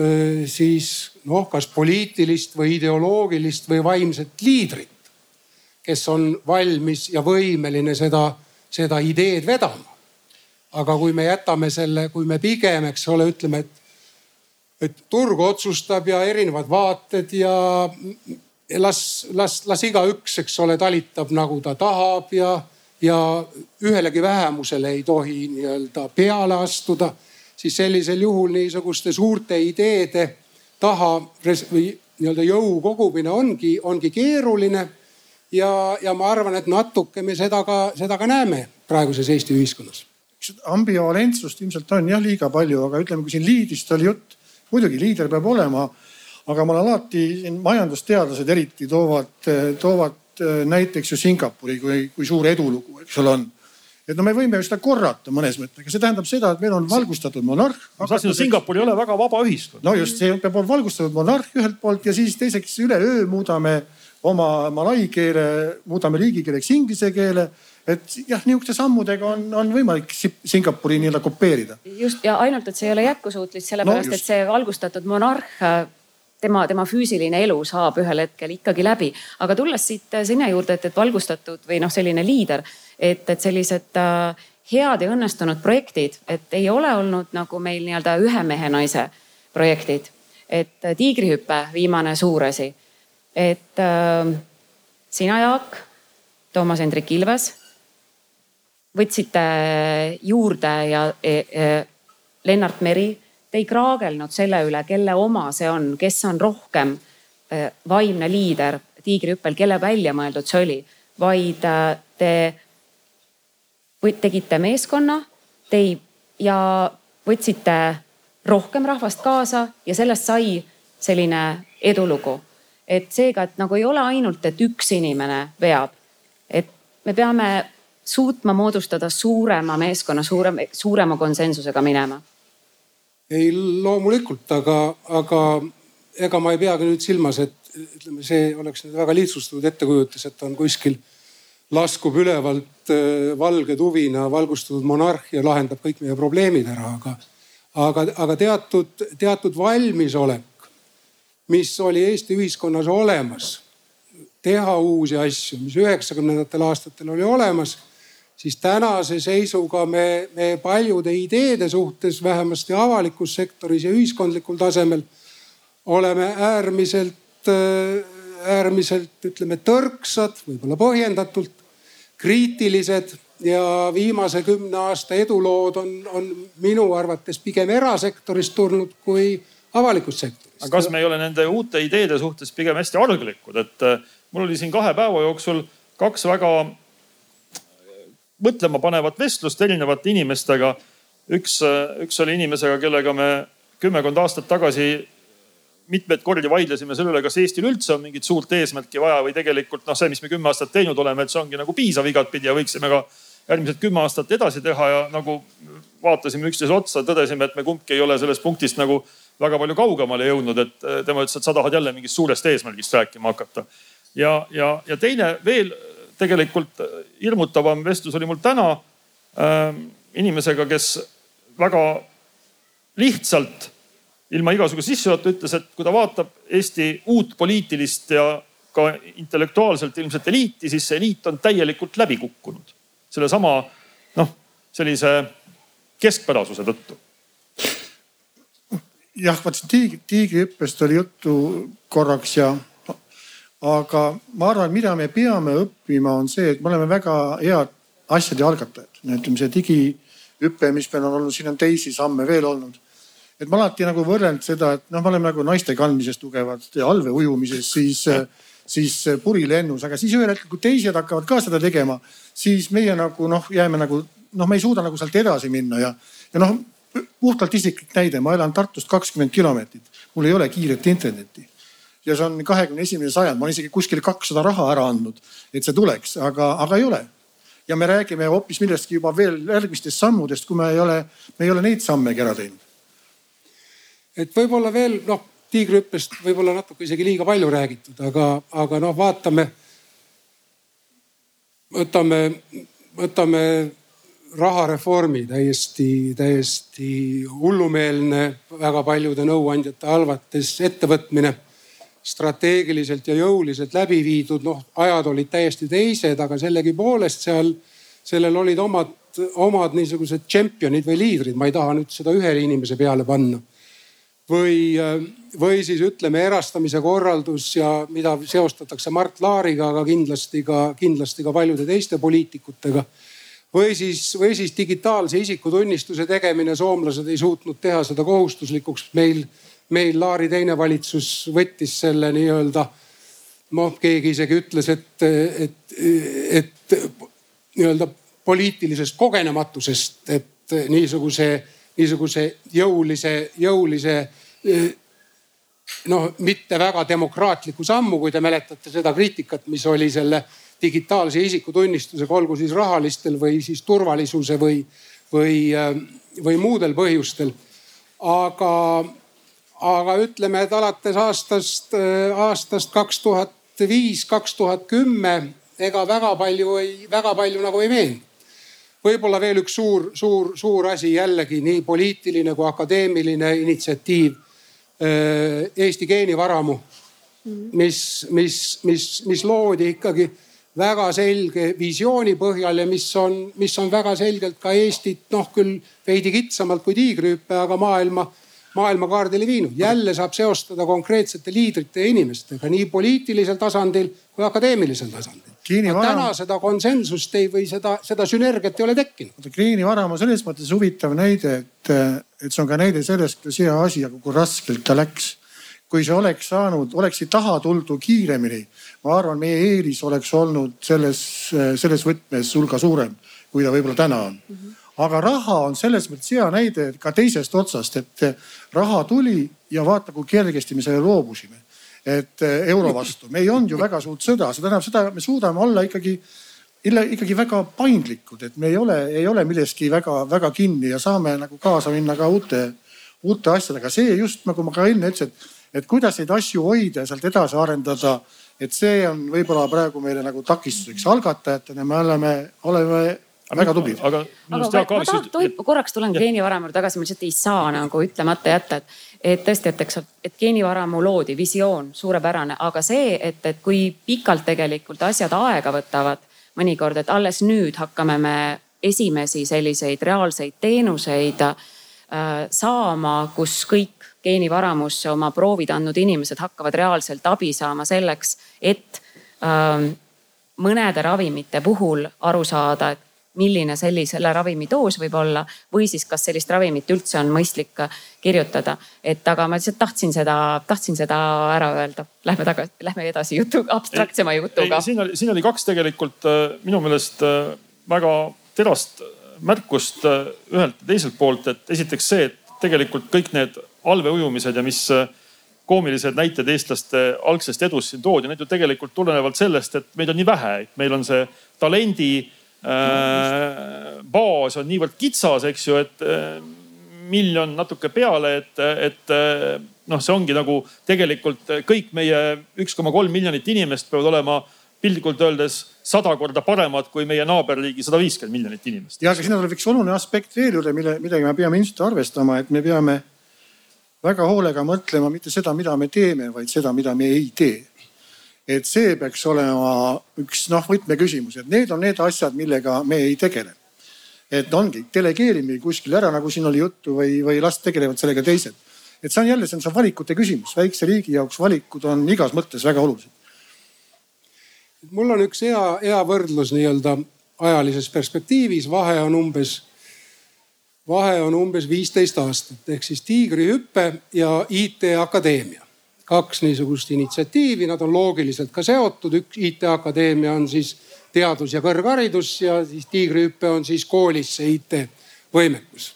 siis noh, kas poliitilist või ideoloogilist või vaimset liidrit, kes on valmis ja võimeline seda, seda ideed vedama. aga kui me jätame selle, kui me pigem, eks ole, ütleme, et et turg otsustab ja erinevad vaated ja las, las, las igaüks, eks ole, talitab nagu ta tahab ja, ja ühelegi vähemusele ei tohi nii-öelda peale astuda. siis sellisel juhul niisuguste suurte ideede taha või nii-öelda jõu kogumine ongi, ongi keeruline. ja, ja ma arvan, et natuke me seda ka, seda ka näeme praeguses Eesti ühiskonnas ambivalentsust ilmselt on jah liiga palju, aga ütleme, kui siin liidist oli jutt, muidugi liider peab olema, aga ma olen alati majandusteadlased eriti toovad, toovad äh, näiteks ju Singapuri kui, kui suur edulugu, eks ole on et no me võime seda korrata mõnes mõttes, aga see tähendab seda, et meil on valgustatud monarh. Singapur ei ole väga vaba ühiskond. no just, see peab olema valgustatud monarh ühelt poolt ja siis teiseks üleöö muudame oma malai keele, muudame riigikeeleks inglise keele et jah, niisuguste sammudega on, on võimalik Singapuri nii-öelda kopeerida. just ja ainult, et see ei ole jätkusuutlik, sellepärast no, et see valgustatud monarh, tema, tema füüsiline elu saab ühel hetkel ikkagi läbi. aga tulles siit sinna juurde, et, et valgustatud või noh, selline liider, et, et sellised äh, head ja õnnestunud projektid, et ei ole olnud nagu meil nii-öelda ühe mehe naise projektid. et äh, tiigrihüpe, viimane suur asi. et äh, sina, Jaak, Toomas Hendrik Ilves võtsite juurde ja e, e, Lennart Meri, te ei kraagelnud selle üle, kelle oma see on, kes on rohkem e, vaimne liider tiigrihüppel, kelle välja mõeldud see oli, vaid te tegite meeskonna, te ei ja võtsite rohkem rahvast kaasa ja sellest sai selline edulugu. et seega, et nagu ei ole ainult, et üks inimene veab, et me peame suutma moodustada suurema meeskonna, suurema, suurema konsensusega minema? ei loomulikult, aga, aga ega ma ei peagi nüüd silmas, et ütleme, see oleks nüüd väga lihtsustatud ettekujutus, et on kuskil laskub ülevalt äh, valge tuvina valgustatud monarh ja lahendab kõik meie probleemid ära, aga, aga, aga teatud, teatud valmisolek, mis oli Eesti ühiskonnas olemas, teha uusi asju, mis üheksakümnendatel aastatel oli olemas siis tänase seisuga me, me paljude ideede suhtes, vähemasti avalikus sektoris ja ühiskondlikul tasemel oleme äärmiselt, äärmiselt ütleme tõrksad, võib-olla põhjendatult kriitilised ja viimase kümne aasta edulood on, on minu arvates pigem erasektorist tulnud kui avalikust sektorist. aga kas me ei ole nende uute ideede suhtes pigem hästi arglikud, et mul oli siin kahe päeva jooksul kaks väga mõtlema panevat vestlust erinevate inimestega. üks, üks oli inimesega, kellega me kümmekond aastat tagasi mitmeid kordi vaidlesime selle üle, kas Eestil üldse on mingit suurt eesmärki vaja või tegelikult noh, see, mis me kümme aastat teinud oleme, et see ongi nagu piisav igatpidi ja võiksime ka järgmised kümme aastat edasi teha ja nagu vaatasime üksteise otsa, tõdesime, et me kumbki ei ole sellest punktist nagu väga palju kaugemale jõudnud, et tema ütles, et sa tahad jälle mingist suurest eesmärgist rääkima hakata. ja, ja, ja teine veel tegelikult hirmutavam vestlus oli mul täna äh, inimesega, kes väga lihtsalt ilma igasuguse sissejuhatuta ütles, et kui ta vaatab Eesti uut poliitilist ja ka intellektuaalselt ilmselt eliiti, siis see eliit on täielikult läbi kukkunud. sellesama noh, sellise keskpärasuse tõttu. jah, siin tiigri, tiigrihüppest oli juttu korraks ja aga ma arvan, mida me peame õppima, on see, et me oleme väga head asjade algatajad. ütleme see digihüpe, mis meil on olnud, siin on teisi samme veel olnud. et ma alati nagu võrrelnud seda, et noh, me oleme nagu naiste kandmises tugevad ja allveujumises, siis, siis purilennus, aga siis ühel hetkel, kui teised hakkavad ka seda tegema, siis meie nagu noh, jääme nagu noh, me ei suuda nagu sealt edasi minna ja, ja noh puhtalt isiklik näide, ma elan Tartust kakskümmend kilomeetrit, mul ei ole kiiret internetti ja see on kahekümne esimene sajand, ma olen isegi kuskil kakssada raha ära andnud, et see tuleks, aga, aga ei ole. ja me räägime hoopis millestki juba veel järgmistest sammudest, kui me ei ole, me ei ole neid sammegi ära teinud. et võib-olla veel noh, tiigrihüppest võib-olla natuke isegi liiga palju räägitud, aga, aga noh, vaatame. võtame, võtame rahareformi täiesti, täiesti hullumeelne, väga paljude nõuandjate arvates ettevõtmine strateegiliselt ja jõuliselt läbi viidud, noh ajad olid täiesti teised, aga sellegipoolest seal, sellel olid omad, omad niisugused tšempionid või liidrid, ma ei taha nüüd seda ühele inimese peale panna. või, või siis ütleme erastamise korraldus ja mida seostatakse Mart Laariga, aga kindlasti ka, kindlasti ka paljude teiste poliitikutega. Või siis, või siis digitaalse isikutunnistuse tegemine, soomlased ei suutnud teha seda kohustuslikuks. Meil meil Laari teine valitsus võttis selle nii-öelda noh, keegi isegi ütles, et, et, et nii-öelda poliitilisest kogenematusest, et niisuguse, niisuguse jõulise, jõulise noh, mitte väga demokraatliku sammu, kui te mäletate seda kriitikat, mis oli selle digitaalse isikutunnistusega, olgu siis rahalistel või siis turvalisuse või, või, või muudel põhjustel. aga aga ütleme, et alates aastast, äh, aastast kaks tuhat viis, kaks tuhat kümme, ega väga palju ei, väga palju nagu ei meenu. võib-olla veel üks suur, suur, suur asi jällegi nii poliitiline kui akadeemiline initsiatiiv. Äh, Eesti geenivaramu, mis, mis, mis, mis loodi ikkagi väga selge visiooni põhjal ja mis on, mis on väga selgelt ka Eestit noh, küll veidi kitsamalt kui tiigrihüpe, aga maailma maailmakaardile viinud. jälle saab seostada konkreetsete liidrite ja inimestega nii poliitilisel tasandil kui akadeemilisel tasandil. täna seda konsensust ei või seda, seda sünergiat ei ole tekkinud. Kriini varam on selles mõttes huvitav näide, et, et see on ka näide sellest, kuidas hea asi, aga kui raskelt ta läks. kui see oleks saanud, oleksid taha tuldu kiiremini, ma arvan, meie eelis oleks olnud selles, selles võtmes hulga suurem, kui ta võib-olla täna on mm. -hmm aga raha on selles mõttes hea näide ka teisest otsast, et raha tuli ja vaata, kui kergesti me selle loobusime. et euro vastu, me ei olnud ju väga suurt sõda, see tähendab seda, me suudame olla ikkagi ikkagi väga paindlikud, et me ei ole, ei ole milleski väga-väga kinni ja saame nagu kaasa minna ka uute, uute asjadega. see just nagu ma ka enne ütlesin, et, et kuidas neid asju hoida ja sealt edasi arendada. et see on võib-olla praegu meile nagu takistuseks. algatajatena me oleme, oleme väga tublid. aga, aga ma, ma tahan, tohib, korraks tulen geenivaramu tagasi, ma lihtsalt ei saa nagu ütlemata jätta, et, et tõesti, et eks, et geenivaramu loodi, visioon suurepärane, aga see, et, et kui pikalt tegelikult asjad aega võtavad mõnikord, et alles nüüd hakkame me esimesi selliseid reaalseid teenuseid äh, saama, kus kõik geenivaramusse oma proovid andnud inimesed hakkavad reaalselt abi saama selleks, et äh, mõnede ravimite puhul aru saada, et milline sellisele ravimi doos võib olla või siis kas sellist ravimit üldse on mõistlik kirjutada. et aga ma lihtsalt tahtsin seda, tahtsin seda ära öelda. Lähme tagasi, lähme edasi jutu, abstraktsema jutuga. siin oli, siin oli kaks tegelikult äh, minu meelest äh, väga terast märkust äh, ühelt ja teiselt poolt, et esiteks see, et tegelikult kõik need allveeujumised ja mis koomilised näited eestlaste algsest edust siin toodi, need ju tegelikult tulenevad sellest, et meid on nii vähe, et meil on see talendi baas on niivõrd kitsas, eks ju, et äh, miljon natuke peale, et, et äh, noh, see ongi nagu tegelikult kõik meie üks koma kolm miljonit inimest peavad olema piltlikult öeldes sada korda paremad kui meie naaberriigi sada viiskümmend miljonit inimest. ja, aga siin tuleb üks oluline aspekt veel juurde, mille, millega me peame ilmselt arvestama, et me peame väga hoolega mõtlema mitte seda, mida me teeme, vaid seda, mida me ei tee et see peaks olema üks noh, võtmeküsimus, et need on need asjad, millega me ei tegele. et ongi, delegeerime kuskile ära, nagu siin oli juttu või, või las tegelevad sellega teised. et see on jälle, see on see valikute küsimus, väikse riigi jaoks valikud on igas mõttes väga olulised. mul on üks hea, hea võrdlus nii-öelda ajalises perspektiivis, vahe on umbes, vahe on umbes viisteist aastat ehk siis Tiigrihüpe ja IT Akadeemia kaks niisugust initsiatiivi, nad on loogiliselt ka seotud, üks IT-akadeemia on siis teadus ja kõrgharidus ja siis Tiigrihüpe on siis koolis see IT-võimekus.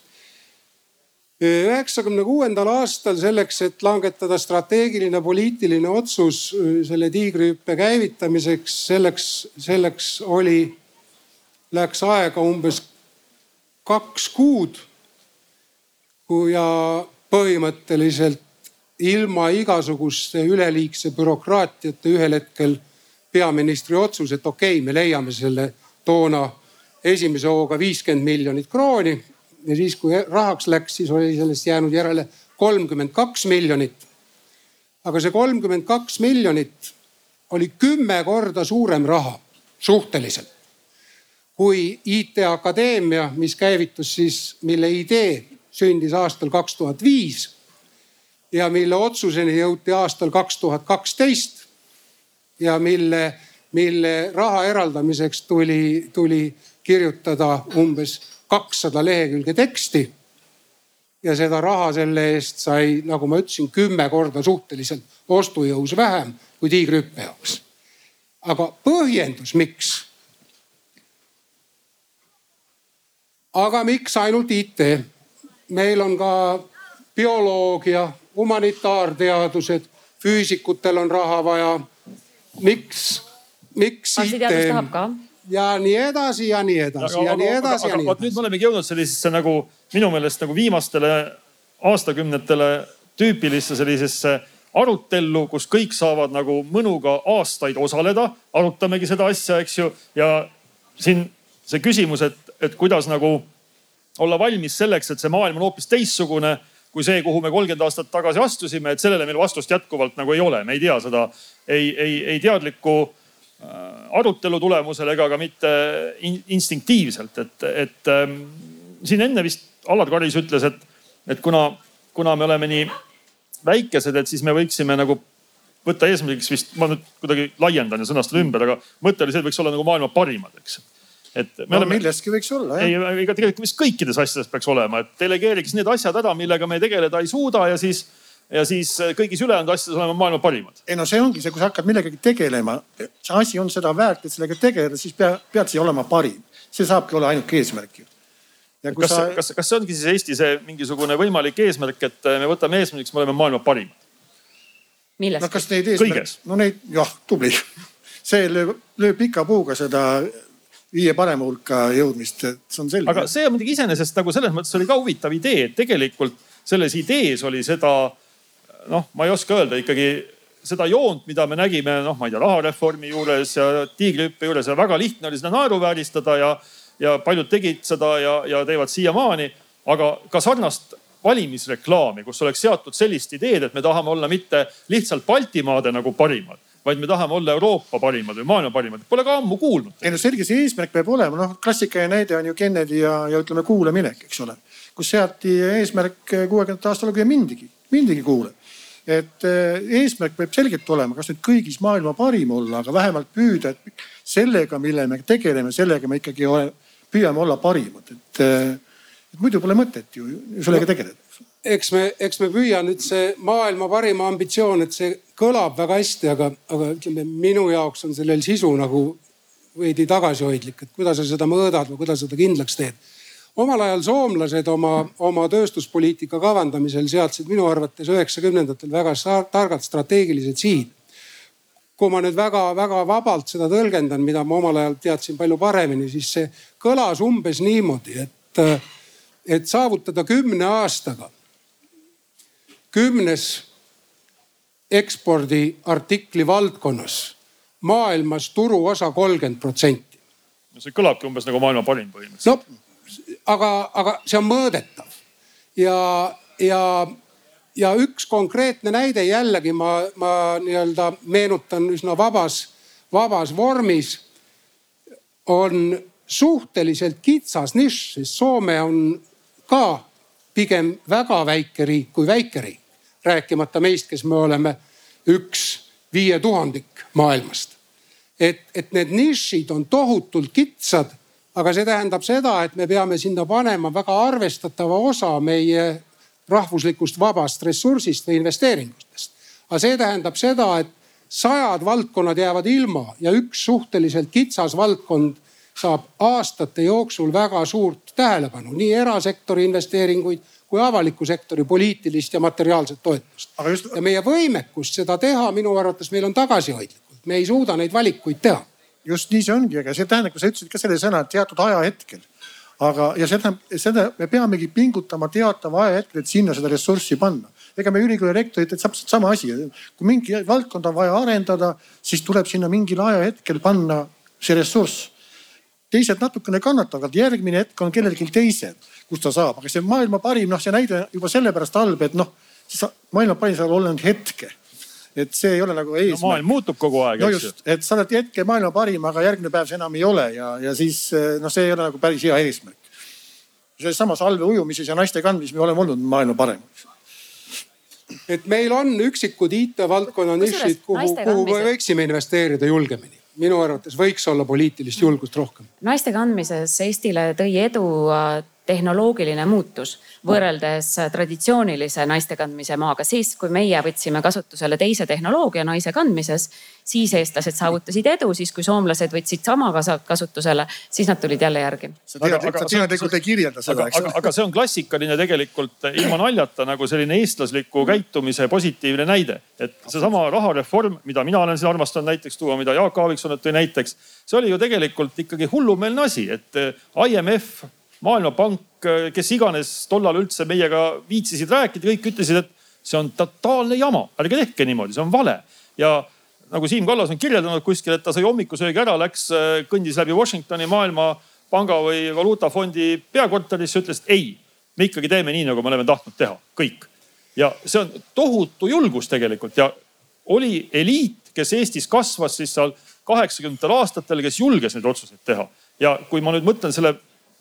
üheksakümne kuuendal aastal selleks, et langetada strateegiline poliitiline otsus selle Tiigrihüppe käivitamiseks, selleks, selleks oli, läks aega umbes kaks kuud. ja põhimõtteliselt ilma igasuguste üleliigse bürokraatiata ühel hetkel peaministri otsus, et okei okay,, me leiame selle toona esimese hooga viiskümmend miljonit krooni. ja siis, kui rahaks läks, siis oli sellest jäänud järele kolmkümmend kaks miljonit. aga see kolmkümmend kaks miljonit oli kümme korda suurem raha suhteliselt kui IT Akadeemia, mis käivitus siis, mille idee sündis aastal kaks tuhat viis ja mille otsuseni jõuti aastal kaks tuhat kaksteist ja mille, mille raha eraldamiseks tuli, tuli kirjutada umbes kakssada lehekülge teksti. ja seda raha selle eest sai, nagu ma ütlesin, kümme korda suhteliselt ostujõus vähem kui tiigrihüppe jaoks. aga põhjendus, miks? aga miks ainult IT? meil on ka bioloogia humanitaarteadused, füüsikutel on raha vaja. miks, miks IT? tahab ka ja nii edasi ja nii edasi aga, ja nii edasi aga, ja nii edasi. nüüd me olemegi jõudnud sellisesse nagu minu meelest nagu viimastele aastakümnetele tüüpilisse sellisesse arutellu, kus kõik saavad nagu mõnuga aastaid osaleda, arutamegi seda asja, eks ju. ja siin see küsimus, et, et kuidas nagu olla valmis selleks, et see maailm on hoopis teistsugune kui see, kuhu me kolmkümmend aastat tagasi astusime, et sellele meil vastust jätkuvalt nagu ei ole, me ei tea seda ei, ei, ei teadliku äh, arutelu tulemusel ega ka mitte instinktiivselt, et, et ähm, siin enne vist Allar Karis ütles, et, et kuna, kuna me oleme nii väikesed, et siis me võiksime nagu võtta eesmärgiks vist, ma nüüd kuidagi laiendan ja sõnastan ümber, aga mõte oli see, et võiks olla nagu maailma parimad, eks et me no, oleme. millestki võiks olla jah. ei, ega tegelikult vist kõikides asjades peaks olema, et delegeeriks need asjad ära, millega me tegeleda ei suuda ja siis, ja siis kõigis ülejäänud asjades oleme maailma parimad. ei no see ongi see, kui sa hakkad millegagi tegelema, see asi on seda väärt, et sellega tegeleda, siis pea, pead sa olema parim. see saabki olla ainuke eesmärk ju. kas sa..., kas, kas see ongi siis Eesti see mingisugune võimalik eesmärk, et me võtame eesmärgiks, me oleme maailma parimad? no kas neid eesmärke, no neid jah, tubli [LAUGHS] see lööb, lööb pika puuga seda viie parema hulka jõudmist, et see on selge. aga see on muidugi iseenesest nagu selles mõttes oli ka huvitav idee, et tegelikult selles idees oli seda noh, ma ei oska öelda ikkagi seda joont, mida me nägime, noh, ma ei tea, rahareformi juures ja tiigrihüppe juures ja väga lihtne oli seda naeruvääristada ja, ja paljud tegid seda ja, ja teevad siiamaani. aga ka sarnast valimisreklaami, kus oleks seatud sellist ideed, et me tahame olla mitte lihtsalt Baltimaade nagu parimad, vaid me tahame olla Euroopa parimad või maailma parimad. Pole ka ammu kuulnud. ei no selge see eesmärk peab olema, noh klassikaline näide on ju Kennedy ja, ja ütleme kuule minek, eks ole. kus seati eesmärk kuuekümnendate aastal, kui ei mindigi, mindigi kuule. et eh, eesmärk peab selgelt olema, kas nüüd kõigis maailma parim olla, aga vähemalt püüda, et sellega, mille me tegeleme, sellega me ikkagi ole, püüame olla parimad, et eh, et muidu pole mõtet ju sellega tegeleda. Eks me, eks me püüa nüüd see maailma parima ambitsioon, et see kõlab väga hästi, aga, aga ütleme minu jaoks on sellel sisu nagu veidi tagasihoidlik, et kuidas sa seda mõõdad või kuidas seda kindlaks teed. omal ajal soomlased oma, oma tööstuspoliitika kavandamisel seadsid minu arvates üheksakümnendatel väga targad strateegilised sihid kui ma nüüd väga-väga vabalt seda tõlgendan, mida ma omal ajal teadsin palju paremini, siis see kõlas umbes niimoodi, et et saavutada kümne aastaga kümnes ekspordiartikli valdkonnas maailmas turuosa kolmkümmend protsenti. no see kõlabki umbes nagu maailma parim põhimõtteliselt. no aga, aga see on mõõdetav ja, ja, ja üks konkreetne näide jällegi ma, ma nii-öelda meenutan üsna vabas, vabas vormis on suhteliselt kitsas nišš, sest Soome on ka pigem väga väike riik kui väike riik. Rääkimata meist, kes me oleme üks viie tuhandik maailmast. et, et need nišid on tohutult kitsad, aga see tähendab seda, et me peame sinna panema väga arvestatava osa meie rahvuslikust vabast ressursist või investeeringutest. aga see tähendab seda, et sajad valdkonnad jäävad ilma ja üks suhteliselt kitsas valdkond saab aastate jooksul väga suurt tähelepanu, nii erasektori investeeringuid kui avaliku sektori poliitilist ja materiaalset toetust. Just... ja meie võimekust seda teha minu arvates meil on tagasihoidlikult, me ei suuda neid valikuid teha. just nii see ongi, aga see tähendab, sa ütlesid ka selle sõna teatud ajahetkel. aga, ja seda, seda me peamegi pingutama teatava ajahetkel, et sinna seda ressurssi panna ega me ülikooli rektorid täpselt sama asi. kui mingi valdkonda on vaja arendada, siis tuleb sinna mingil ajahetkel panna see ressurss teised natukene kannatavad, järgmine hetk on kellelgi teisel, kus ta saab, aga see maailma parim, noh, see näide juba sellepärast halb, et noh, maailma parim saab olla ainult hetke et see ei ole nagu eesmärk no,. maailm muutub kogu aeg, eks ju. et sa oled hetke maailma parim, aga järgmine päev see enam ei ole ja, ja siis noh, see ei ole nagu päris hea eesmärk. selles samas allvee ujumises ja naiste kandmises me oleme olnud maailma paremad. et meil on üksikud IT-valdkonna nišid, kuhu, kuhu me võiksime investeerida julgemini minu arvates võiks olla poliitilist julgust rohkem. naiste kandmises Eestile tõi edu tehnoloogiline muutus võrreldes traditsioonilise naiste kandmise maaga. siis, kui meie võtsime kasutusele teise tehnoloogia naise kandmises, siis eestlased saavutasid edu, siis kui soomlased võtsid sama kasutusele, siis nad tulid jälle järgi. sa teadlikult ei kirjelda seda, eks ole. aga see on klassikaline tegelikult ilma naljata nagu selline eestlasliku käitumise positiivne näide. et seesama rahareform, mida mina olen siin armastanud näiteks tuua, mida Jaak Aaviksson tõi näiteks, see oli ju tegelikult ikkagi hullumeelne asi, et IMF Maailmapank, kes iganes tollal üldse meiega viitsisid rääkida, kõik ütlesid, et see on totaalne jama, ärge tehke niimoodi, see on vale. ja nagu Siim Kallas on kirjeldanud kuskil, et ta sai hommikusöögi ära, läks, kõndis läbi Washingtoni Maailmapanga või Valuutafondi peakorterisse, ütles, et ei, me ikkagi teeme nii, nagu me oleme tahtnud teha, kõik. ja see on tohutu julgus tegelikult ja oli eliit, kes Eestis kasvas siis seal kaheksakümnendatel aastatel, kes julges neid otsuseid teha. ja kui ma nüüd mõtlen selle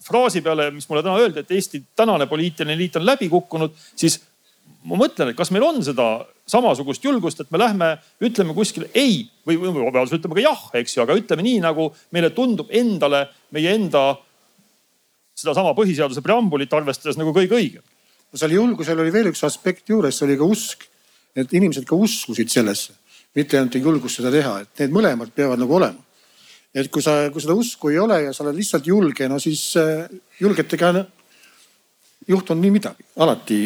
fraasi peale, mis mulle täna öeldi, et Eesti tänane poliitiline eliit on läbi kukkunud, siis ma mõtlen, et kas meil on seda samasugust julgust, et me lähme, ütleme kuskil ei või, või vabandust, ütleme ka jah, eks ju, aga ütleme nii, nagu meile tundub endale, meie enda sedasama põhiseaduse preambulit arvestades nagu kõige õigem. no seal julgusel oli veel üks aspekt juures, see oli ka usk. et inimesed ka uskusid sellesse, mitte ainult ei julgust seda teha, et need mõlemad peavad nagu olema et kui sa, kui seda usku ei ole ja sa oled lihtsalt julge, no siis äh, julgete ka juhtunud nii midagi, alati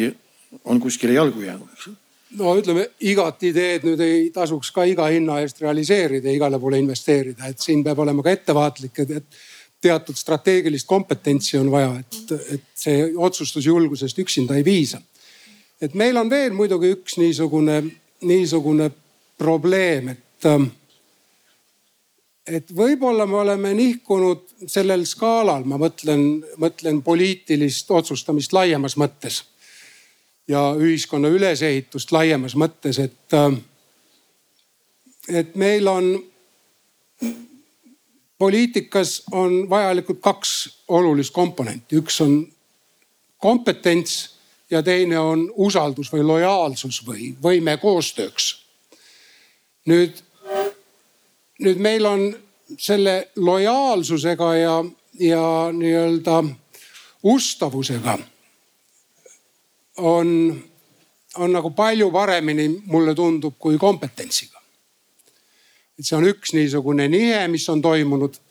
on kuskile jalgu jäänud, eks ju. No ütleme, igat ideed nüüd ei tasuks ka iga hinna eest realiseerida igale poole investeerida, et siin peab olema ka ettevaatlik, et, et teatud strateegilist kompetentsi on vaja, et, et see otsustusjulgusest üksinda ei piisa. et meil on veel muidugi üks niisugune, niisugune probleem, et, et võib-olla me oleme nihkunud sellel skaalal, ma mõtlen, mõtlen poliitilist otsustamist laiemas mõttes ja ühiskonna ülesehitust laiemas mõttes, et, et meil on poliitikas on vajalikud kaks olulist komponenti, üks on kompetents ja teine on usaldus või lojaalsus või võime koostööks. nüüd, nüüd meil on selle lojaalsusega ja, ja nii-öelda ustavusega on, on nagu palju paremini, mulle tundub, kui kompetentsiga et see on üks niisugune nihe, mis on toimunud.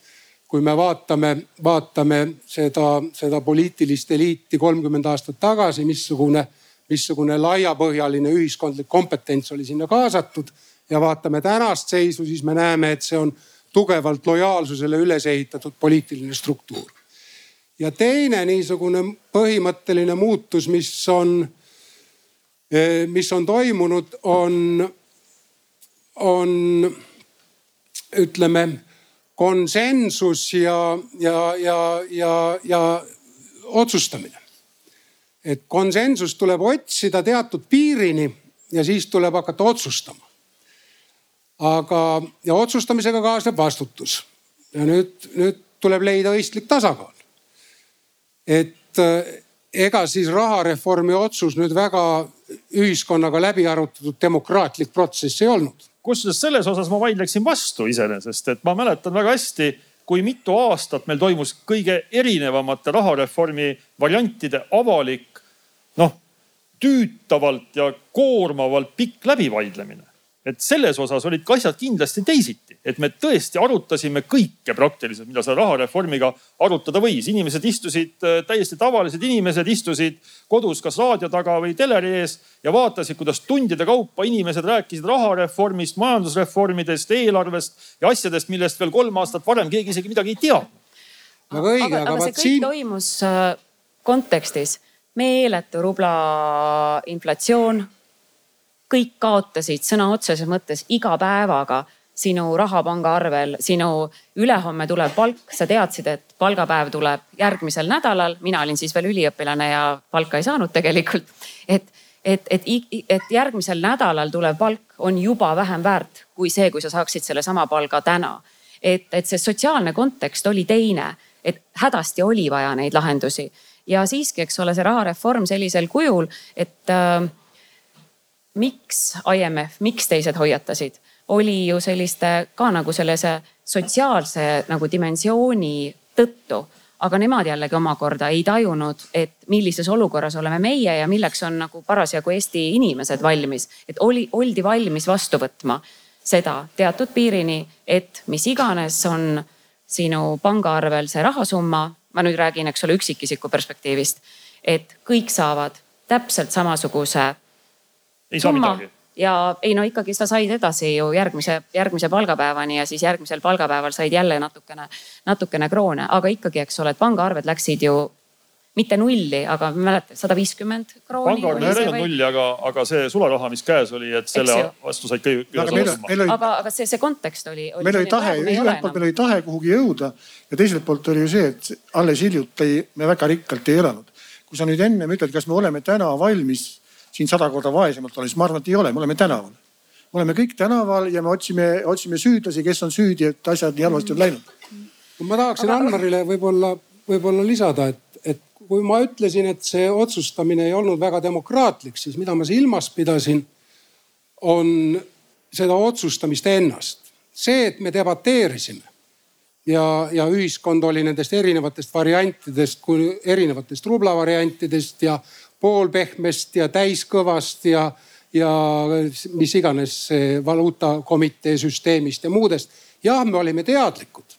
kui me vaatame, vaatame seda, seda poliitilist eliiti kolmkümmend aastat tagasi, missugune, missugune laiapõhjaline ühiskondlik kompetents oli sinna kaasatud ja vaatame tänast seisu, siis me näeme, et see on tugevalt lojaalsusele üles ehitatud poliitiline struktuur. ja teine niisugune põhimõtteline muutus, mis on, mis on toimunud, on, on ütleme konsensus ja, ja, ja, ja, ja otsustamine. et konsensust tuleb otsida teatud piirini ja siis tuleb hakata otsustama. Aga, ja otsustamisega kaasneb vastutus. ja nüüd, nüüd tuleb leida õistlik tasakaal. et eh, ega siis rahareformi otsus nüüd väga ühiskonnaga läbi arutatud demokraatlik protsess ei olnud kusjuures selles osas ma vaidleksin vastu iseenesest, et ma mäletan väga hästi, kui mitu aastat meil toimus kõige erinevamate rahareformi variantide avalik noh, tüütavalt ja koormavalt pikk läbivaidlemine et selles osas olid ka asjad kindlasti teisiti, et me tõesti arutasime kõike praktiliselt, mida selle rahareformiga arutada võis. inimesed istusid, äh, täiesti tavalised inimesed istusid kodus kas raadio taga või teleri ees ja vaatasid, kuidas tundide kaupa inimesed rääkisid rahareformist, majandusreformidest, eelarvest ja asjadest, millest veel kolm aastat varem keegi isegi midagi ei teadnud. väga õige, aga, aga, aga see kõik siin... toimus äh, kontekstis meeletu rubla inflatsioon kõik kaotasid sõna otseses mõttes iga päevaga sinu raha pangaarvel, sinu ülehomme tuleb palk, sa teadsid, et palgapäev tuleb järgmisel nädalal. mina olin siis veel üliõpilane ja palka ei saanud tegelikult. et, et, et, et järgmisel nädalal tulev palk on juba vähem väärt kui see, kui sa saaksid sellesama palga täna. et, et see sotsiaalne kontekst oli teine, et hädasti oli vaja neid lahendusi ja siiski, eks ole, see rahareform sellisel kujul, et äh, miks IMF, miks teised hoiatasid, oli ju selliste ka nagu sellise sotsiaalse nagu dimensiooni tõttu. Aga nemad jällegi omakorda ei tajunud, et millises olukorras oleme meie ja milleks on nagu parasjagu Eesti inimesed valmis. et oli, oldi valmis vastu võtma seda teatud piirini, et mis iganes on sinu pangaarvel see rahasumma, ma nüüd räägin, eks ole, üksikisiku perspektiivist, et kõik saavad täpselt samasuguse ei saa summa. midagi ja ei no ikkagi sa said edasi ju järgmise, järgmise palgapäevani ja siis järgmisel palgapäeval said jälle natukene, natukene kroone, aga ikkagi, eks ole, et pangaarved läksid ju mitte nulli, aga mäletan, sada viiskümmend krooni. pangaarv ei läinud nulli, aga, aga see sularaha, mis käes oli, et selle vastu said kõik üle selle summa. aga, aga see, see kontekst oli, oli. meil oli tahe, ühelt poolt meil oli tahe kuhugi jõuda ja teiselt poolt oli ju see, et alles hiljuti me väga rikkalt ei elanud. kui sa nüüd ennem ütled, kas me oleme täna valmis siin sada korda vaesemalt olla, siis ma arvan, et ei ole, me oleme tänaval. me oleme kõik tänaval ja me otsime, otsime süüdlasi, kes on süüdi, et asjad nii halvasti on läinud. ma tahaksin Aga... Anmarile võib-olla, võib-olla lisada, et, et kui ma ütlesin, et see otsustamine ei olnud väga demokraatlik, siis mida ma silmas pidasin, on seda otsustamist ennast. see, et me debateerisime ja, ja ühiskond oli nendest erinevatest variantidest, erinevatest rublavariantidest ja poolpehmest ja täiskõvast ja, ja mis iganes valuutakomitee süsteemist ja muudest. jah, me olime teadlikud.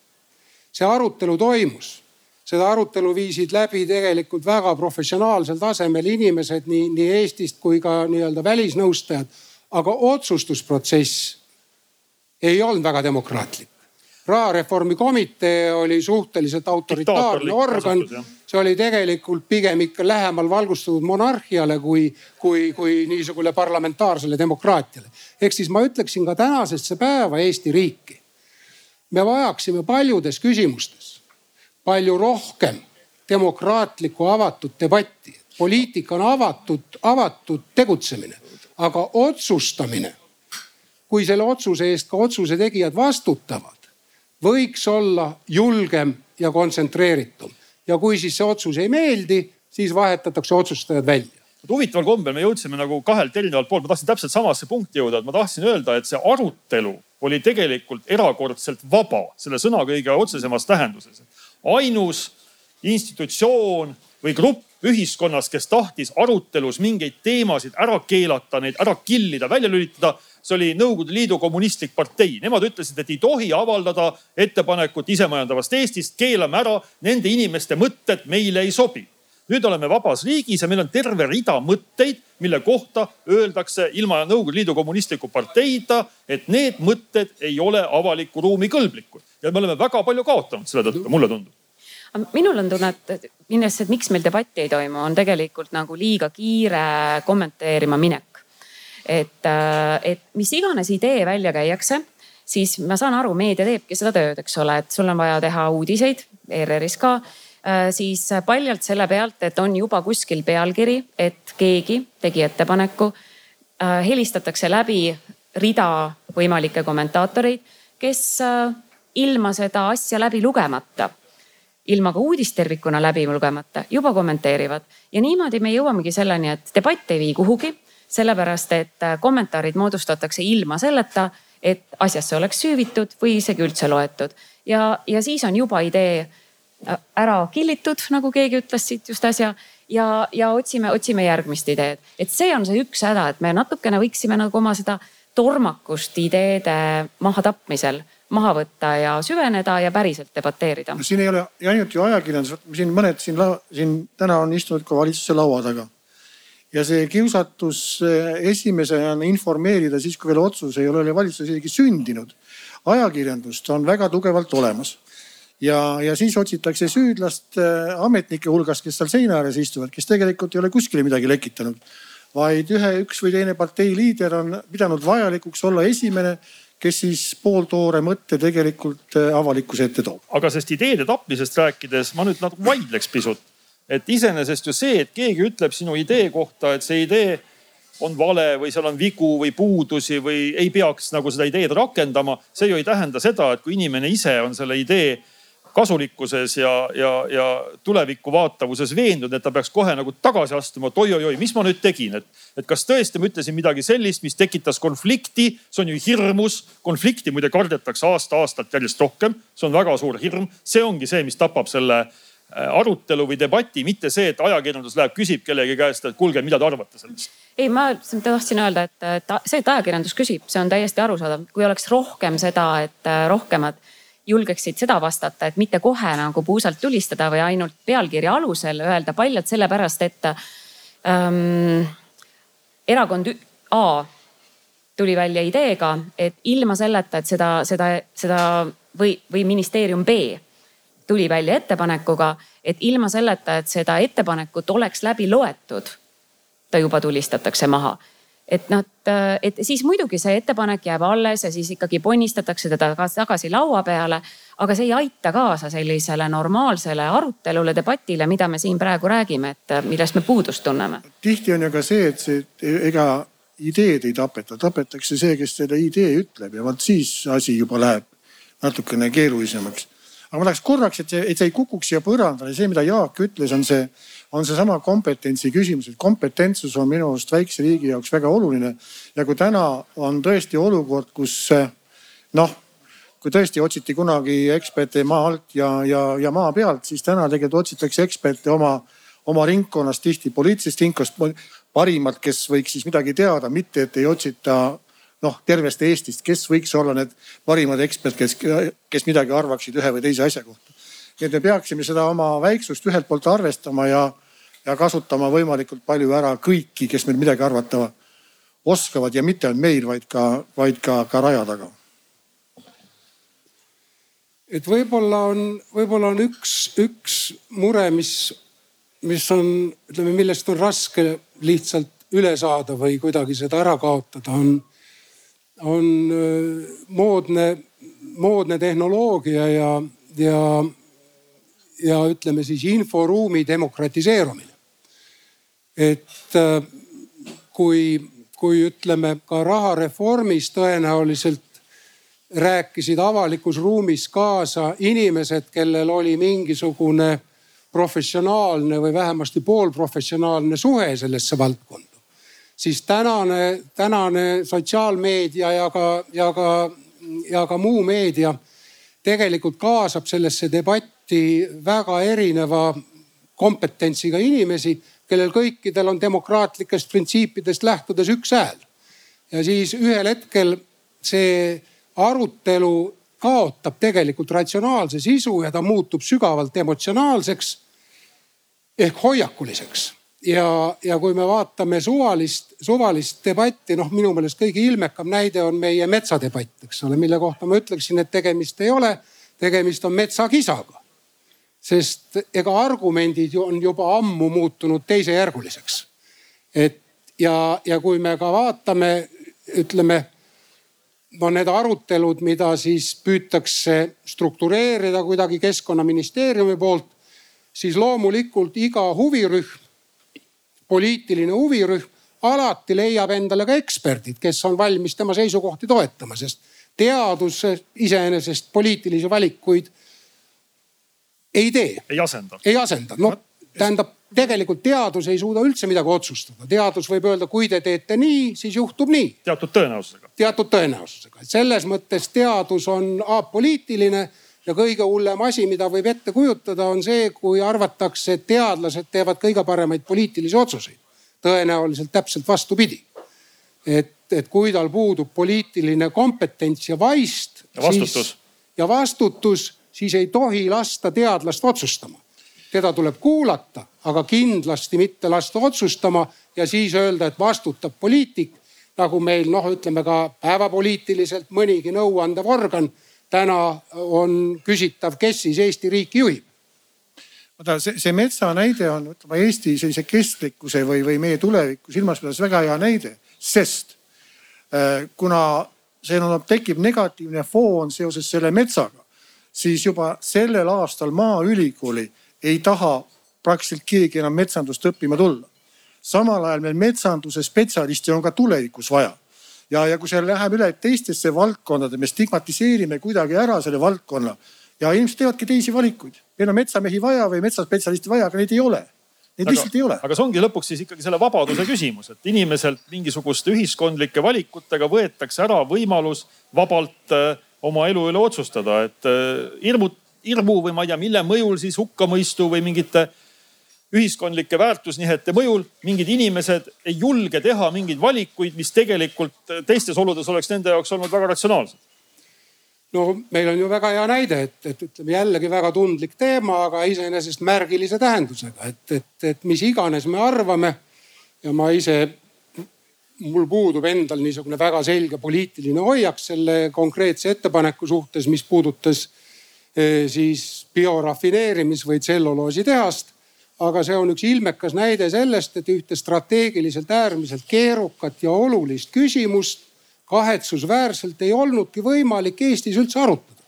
see arutelu toimus, seda arutelu viisid läbi tegelikult väga professionaalsel tasemel inimesed nii, nii Eestist kui ka nii-öelda välisnõustajad. aga otsustusprotsess ei olnud väga demokraatlik. Rahareformi komitee oli suhteliselt autoritaarne organ. see oli tegelikult pigem ikka lähemal valgustatud monarhiale kui, kui, kui niisugune parlamentaarsele demokraatiale. ehk siis ma ütleksin ka tänasesse päeva Eesti riiki. me vajaksime paljudes küsimustes palju rohkem demokraatlikku avatud debatti. poliitika on avatud, avatud tegutsemine, aga otsustamine kui selle otsuse eest ka otsuse tegijad vastutavad, võiks olla julgem ja kontsentreeritum. ja kui siis see otsus ei meeldi, siis vahetatakse otsustajad välja huvitaval kombel me jõudsime nagu kahelt erinevalt poolt, ma tahtsin täpselt samasse punkti jõuda, et ma tahtsin öelda, et see arutelu oli tegelikult erakordselt vaba selle sõna kõige otsesemas tähenduses. ainus institutsioon või grupp ühiskonnas, kes tahtis arutelus mingeid teemasid ära keelata, neid ära killida, välja lülitada, see oli Nõukogude Liidu Kommunistlik Partei. Nemad ütlesid, et ei tohi avaldada ettepanekut isemajandavast Eestist, keelame ära nende inimeste mõtted, meile ei sobi. nüüd oleme vabas riigis ja meil on terve rida mõtteid, mille kohta öeldakse ilma Nõukogude Liidu Kommunistliku Parteita, et need mõtted ei ole avaliku ruumi kõlblikud. ja me oleme väga palju kaotanud selle tõttu, mulle tundub minul on tunne, et minnes, et miks meil debatti ei toimu, on tegelikult nagu liiga kiire kommenteerima minek et, äh, et mis iganes idee välja käiakse, siis ma saan aru, meedia teebki seda tööd, eks ole, et sul on vaja teha uudiseid, ERR-is ka äh, siis paljalt selle pealt, et on juba kuskil pealkiri, et keegi tegi ettepaneku. Äh, helistatakse läbi rida võimalikke kommentaatoreid, kes ilma seda asja läbi lugemata, ilma ka uudist tervikuna läbi lugemata juba kommenteerivad. ja niimoodi me jõuamegi selleni, et debatt ei vii kuhugi sellepärast et äh, kommentaarid moodustatakse ilma selleta, et asjasse oleks süüvitud või isegi üldse loetud. ja, ja siis on juba idee äh, ära killitud, nagu keegi ütles siit just äsja ja, ja otsime, otsime järgmist ideed. et see on see üks häda, et me natukene võiksime nagu oma seda tormakust ideede mahatapmisel maha võtta ja süveneda ja päriselt debateerida. siin ei ole ainult ju ajakirjandus, siin mõned siin, siin täna on istunud ka valitsuse laua taga ja see kiusatus eh, esimesena informeerida siis, kui veel otsus ei ole valitsuses isegi sündinud. ajakirjandust on väga tugevalt olemas ja, ja siis otsitakse süüdlast eh, ametnike hulgast, kes seal seina ääres istuvad, kes tegelikult ei ole kuskile midagi lekitanud. vaid ühe, üks või teine partei liider on pidanud vajalikuks olla esimene, kes siis pooltoore mõtte tegelikult eh, avalikkuse ette toob. aga sellest ideede tapmisest rääkides ma nüüd natuke vaidleks pisut et iseenesest ju see, et keegi ütleb sinu idee kohta, et see idee on vale või seal on vigu või puudusi või ei peaks nagu seda ideed rakendama. see ju ei tähenda seda, et kui inimene ise on selle idee kasulikkuses ja, ja, ja tulevikku vaatavuses veendunud, et ta peaks kohe nagu tagasi astuma, et oi-oi-oi, mis ma nüüd tegin, et, et kas tõesti ma ütlesin midagi sellist, mis tekitas konflikti, see on ju hirmus. konflikti muide kardetakse aasta-aastalt järjest rohkem, see on väga suur hirm, see ongi see, mis tapab selle Äh, arutelu või debati, mitte see, et ajakirjandus läheb, küsib kellegi käest, et kuulge, mida te arvate sellest? ei, ma tahtsin öelda, et, see, et ajakirjandus küsib, see on täiesti arusaadav. kui oleks rohkem seda, et äh, rohkemad julgeksid seda vastata, et mitte kohe nagu puusalt tulistada või ainult pealkirja alusel öelda paljalt sellepärast, et ähm, erakond A tuli välja ideega, et ilma selleta, et seda, seda, seda või, või ministeerium B tuli välja ettepanekuga, et ilma selleta, et seda ettepanekut oleks läbi loetud, ta juba tulistatakse maha et noh, et siis muidugi see ettepanek jääb alles ja siis ikkagi ponnistatakse teda tagasi laua peale. aga see ei aita kaasa sellisele normaalsele arutelule, debatile, mida me siin praegu räägime, et millest me puudust tunneme. tihti on ju ka see, et see ega ideed ei tapeta, tapetakse see, kes selle idee ütleb ja vot siis asi juba läheb natukene keerulisemaks aga ma tahaks korraks, et see, et see ei kukuks siia põrandale, see, mida Jaak ütles, on see, on seesama kompetentsi küsimus, et kompetentsus on minu arust väikse riigi jaoks väga oluline. ja kui täna on tõesti olukord, kus noh, kui tõesti otsiti kunagi eksperte maa alt ja, ja, ja maa pealt, siis täna tegelikult otsitakse eksperte oma, oma ringkonnast tihti poliitilisest ringkonnast parimad, kes võiks siis midagi teada, mitte et ei otsita noh, tervest Eestist, kes võiks olla need parimad ekspert, kes, kes midagi arvaksid ühe või teise asja kohta. nii et me peaksime seda oma väiksust ühelt poolt arvestama ja, ja kasutama võimalikult palju ära kõiki, kes meil midagi arvata oskavad ja mitte ainult meil, vaid ka, vaid ka, ka raja taga et võib-olla on, võib-olla on üks, üks mure, mis, mis on, ütleme, millest on raske lihtsalt üle saada või kuidagi seda ära kaotada, on, on äh, moodne, moodne tehnoloogia ja, ja, ja ütleme siis inforuumi demokratiseerumine. Et äh, kui, kui ütleme ka rahareformis tõenäoliselt rääkisid avalikus ruumis kaasa inimesed, kellel oli mingisugune professionaalne või vähemasti poolprofessionaalne suhe sellesse valdkonda. siis tänane, tänane sotsiaalmeedia ja ka, ja ka, ja ka muu meedia tegelikult kaasab sellesse debatti väga erineva kompetentsiga inimesi, kellel kõikidel on demokraatlikest printsiipidest lähtudes üks hääl. ja siis ühel hetkel see arutelu kaotab tegelikult ratsionaalse sisu ja ta muutub sügavalt emotsionaalseks ehk hoiakuliseks. ja, ja kui me vaatame suvalist, suvalist debatti, noh, minu meelest kõige ilmekam näide on meie metsadebatt, eks ole, mille kohta ma ütleksin, et tegemist ei ole, tegemist on metsakisaga. Sest ega argumendid ju on juba ammu muutunud teisejärguliseks. et ja, ja kui me ka vaatame, ütleme no need arutelud, mida siis püütakse struktureerida kuidagi keskkonnaministeeriumi poolt, siis loomulikult iga huvirühm, poliitiline huvirühm alati leiab endale ka eksperdid, kes on valmis tema seisukohti toetama, sest teadus iseenesest poliitilisi valikuid ei tee. ei asenda. ei asenda, noh tähendab tegelikult teadus ei suuda üldse midagi otsustada. teadus võib öelda, kui te teete nii, siis juhtub nii. teatud tõenäosusega. teatud tõenäosusega, et selles mõttes teadus on apoliitiline ja kõige hullem asi, mida võib ette kujutada, on see, kui arvatakse, et teadlased teevad kõige paremaid poliitilisi otsuseid. tõenäoliselt täpselt vastupidi. et, et kui tal puudub poliitiline kompetents ja vaist. ja vastutus. ja vastutus, siis ei tohi lasta teadlast otsustama teda tuleb kuulata, aga kindlasti mitte lasta otsustama ja siis öelda, et vastutab poliitik. nagu meil noh, ütleme ka päevapoliitiliselt mõnigi nõuandev organ täna on küsitav, kes siis Eesti riiki juhib vaata see, see metsa näide on, ütleme Eesti sellise kestlikkuse või, või meie tulevikku silmas pidades väga hea näide, sest äh, kuna see no, tekib negatiivne foon seoses selle metsaga, siis juba sellel aastal Maaülikooli ei taha praktiliselt keegi enam metsandust õppima tulla. samal ajal meil metsanduse spetsialisti on ka tulevikus vaja. ja, ja kui see läheb üle teistesse valdkondade, me stigmatiseerime kuidagi ära selle valdkonna ja inimesed teevadki teisi valikuid. meil on metsamehi vaja või metsaspetsialisti vaja, aga neid ei ole. Neid lihtsalt ei ole. aga see ongi lõpuks siis ikkagi selle vabaduse küsimus, et inimeselt mingisuguste ühiskondlike valikutega võetakse ära võimalus vabalt äh, oma elu üle otsustada, et äh, hirmut-, hirmu või ma ei tea, mille mõjul siis hukkamõistu või mingite ühiskondlike väärtusnihete mõjul mingid inimesed ei julge teha mingeid valikuid, mis tegelikult teistes oludes oleks nende jaoks olnud väga ratsionaalsed. no meil on ju väga hea näide, et, et ütleme jällegi väga tundlik teema, aga iseenesest märgilise tähendusega, et, et, et mis iganes me arvame ja ma ise, mul puudub endal niisugune väga selge poliitiline hoiak selle konkreetse ettepaneku suhtes, mis puudutas Eh, siis biorafineerimis või tselluloositehast. aga see on üks ilmekas näide sellest, et ühte strateegiliselt äärmiselt keerukat ja olulist küsimust kahetsusväärselt ei olnudki võimalik Eestis üldse arutada.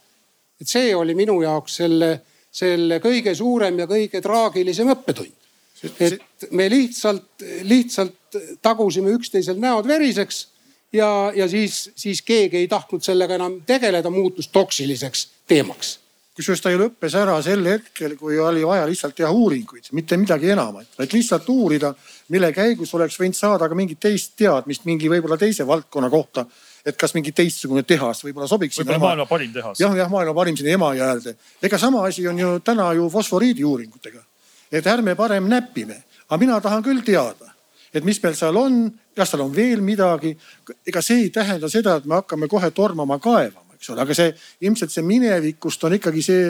et see oli minu jaoks selle, selle kõige suurem ja kõige traagilisem õppetund. Et me lihtsalt, lihtsalt tagusime üksteisel näod veriseks ja, ja siis, siis keegi ei tahtnud sellega enam tegeleda, muutus toksiliseks teemaks kusjuures ta ju lõppes ära sel hetkel, kui oli vaja lihtsalt teha uuringuid, mitte midagi enamat, vaid lihtsalt uurida, mille käigus oleks võinud saada ka mingit teist teadmist mingi võib-olla teise valdkonna kohta. et kas mingi teistsugune tehas võib-olla sobiks. võib-olla maailma parim tehas. jah, jah, maailma parim sinna Emajõe äärde. ega sama asi on ju täna ju fosforiidi uuringutega. Et ärme parem näpime, aga mina tahan küll teada, et mis meil seal on, kas seal on veel midagi. ega see ei tähenda seda, et me hakkame kohe tormama kaevama eks ole, aga see ilmselt see minevikust on ikkagi see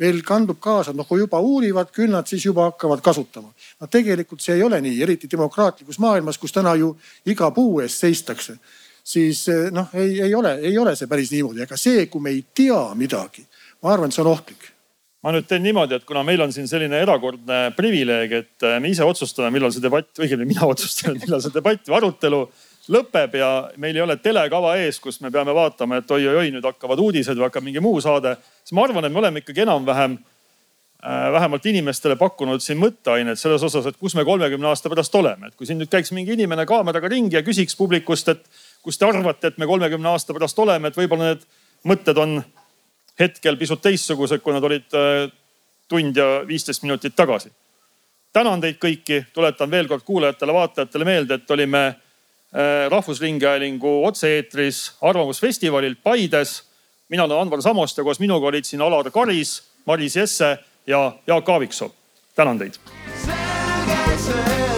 veel kandub kaasa, noh kui juba uurivad, küll nad siis juba hakkavad kasutama. no tegelikult see ei ole nii, eriti demokraatlikus maailmas, kus täna ju iga puu eest seistakse. siis eh, noh, ei, ei ole, ei ole see päris niimoodi, aga see, kui me ei tea midagi, ma arvan, et see on ohtlik ma nüüd teen niimoodi, et kuna meil on siin selline erakordne privileeg, et eh, me ise otsustame, millal see debatt, õigemini mina [LAUGHS] otsustan, millal see debatt või arutelu lõpeb ja meil ei ole telekava ees, kus me peame vaatama, et oi-oi-oi, nüüd hakkavad uudised või hakkab mingi muu saade. siis ma arvan, et me oleme ikkagi enam-vähem äh, vähemalt inimestele pakkunud siin mõtteainet selles osas, et kus me kolmekümne aasta pärast oleme. et kui siin nüüd käiks mingi inimene kaameraga ringi ja küsiks publikust, et kus te arvate, et me kolmekümne aasta pärast oleme, et võib-olla need mõtted on hetkel pisut teistsugused, kui nad olid äh, tund ja viisteist minutit tagasi. tänan teid kõiki, tuletan veel kord kuulajatele-vaatajatele meelde, et olime Äh, Rahvusringhäälingu otse-eetris Arvamusfestivalilt Paides. mina olen Anvar Samost ja koos minuga olid siin Alar Karis, Maris Jesse ja Jaak Aaviksoo. tänan teid. selge see,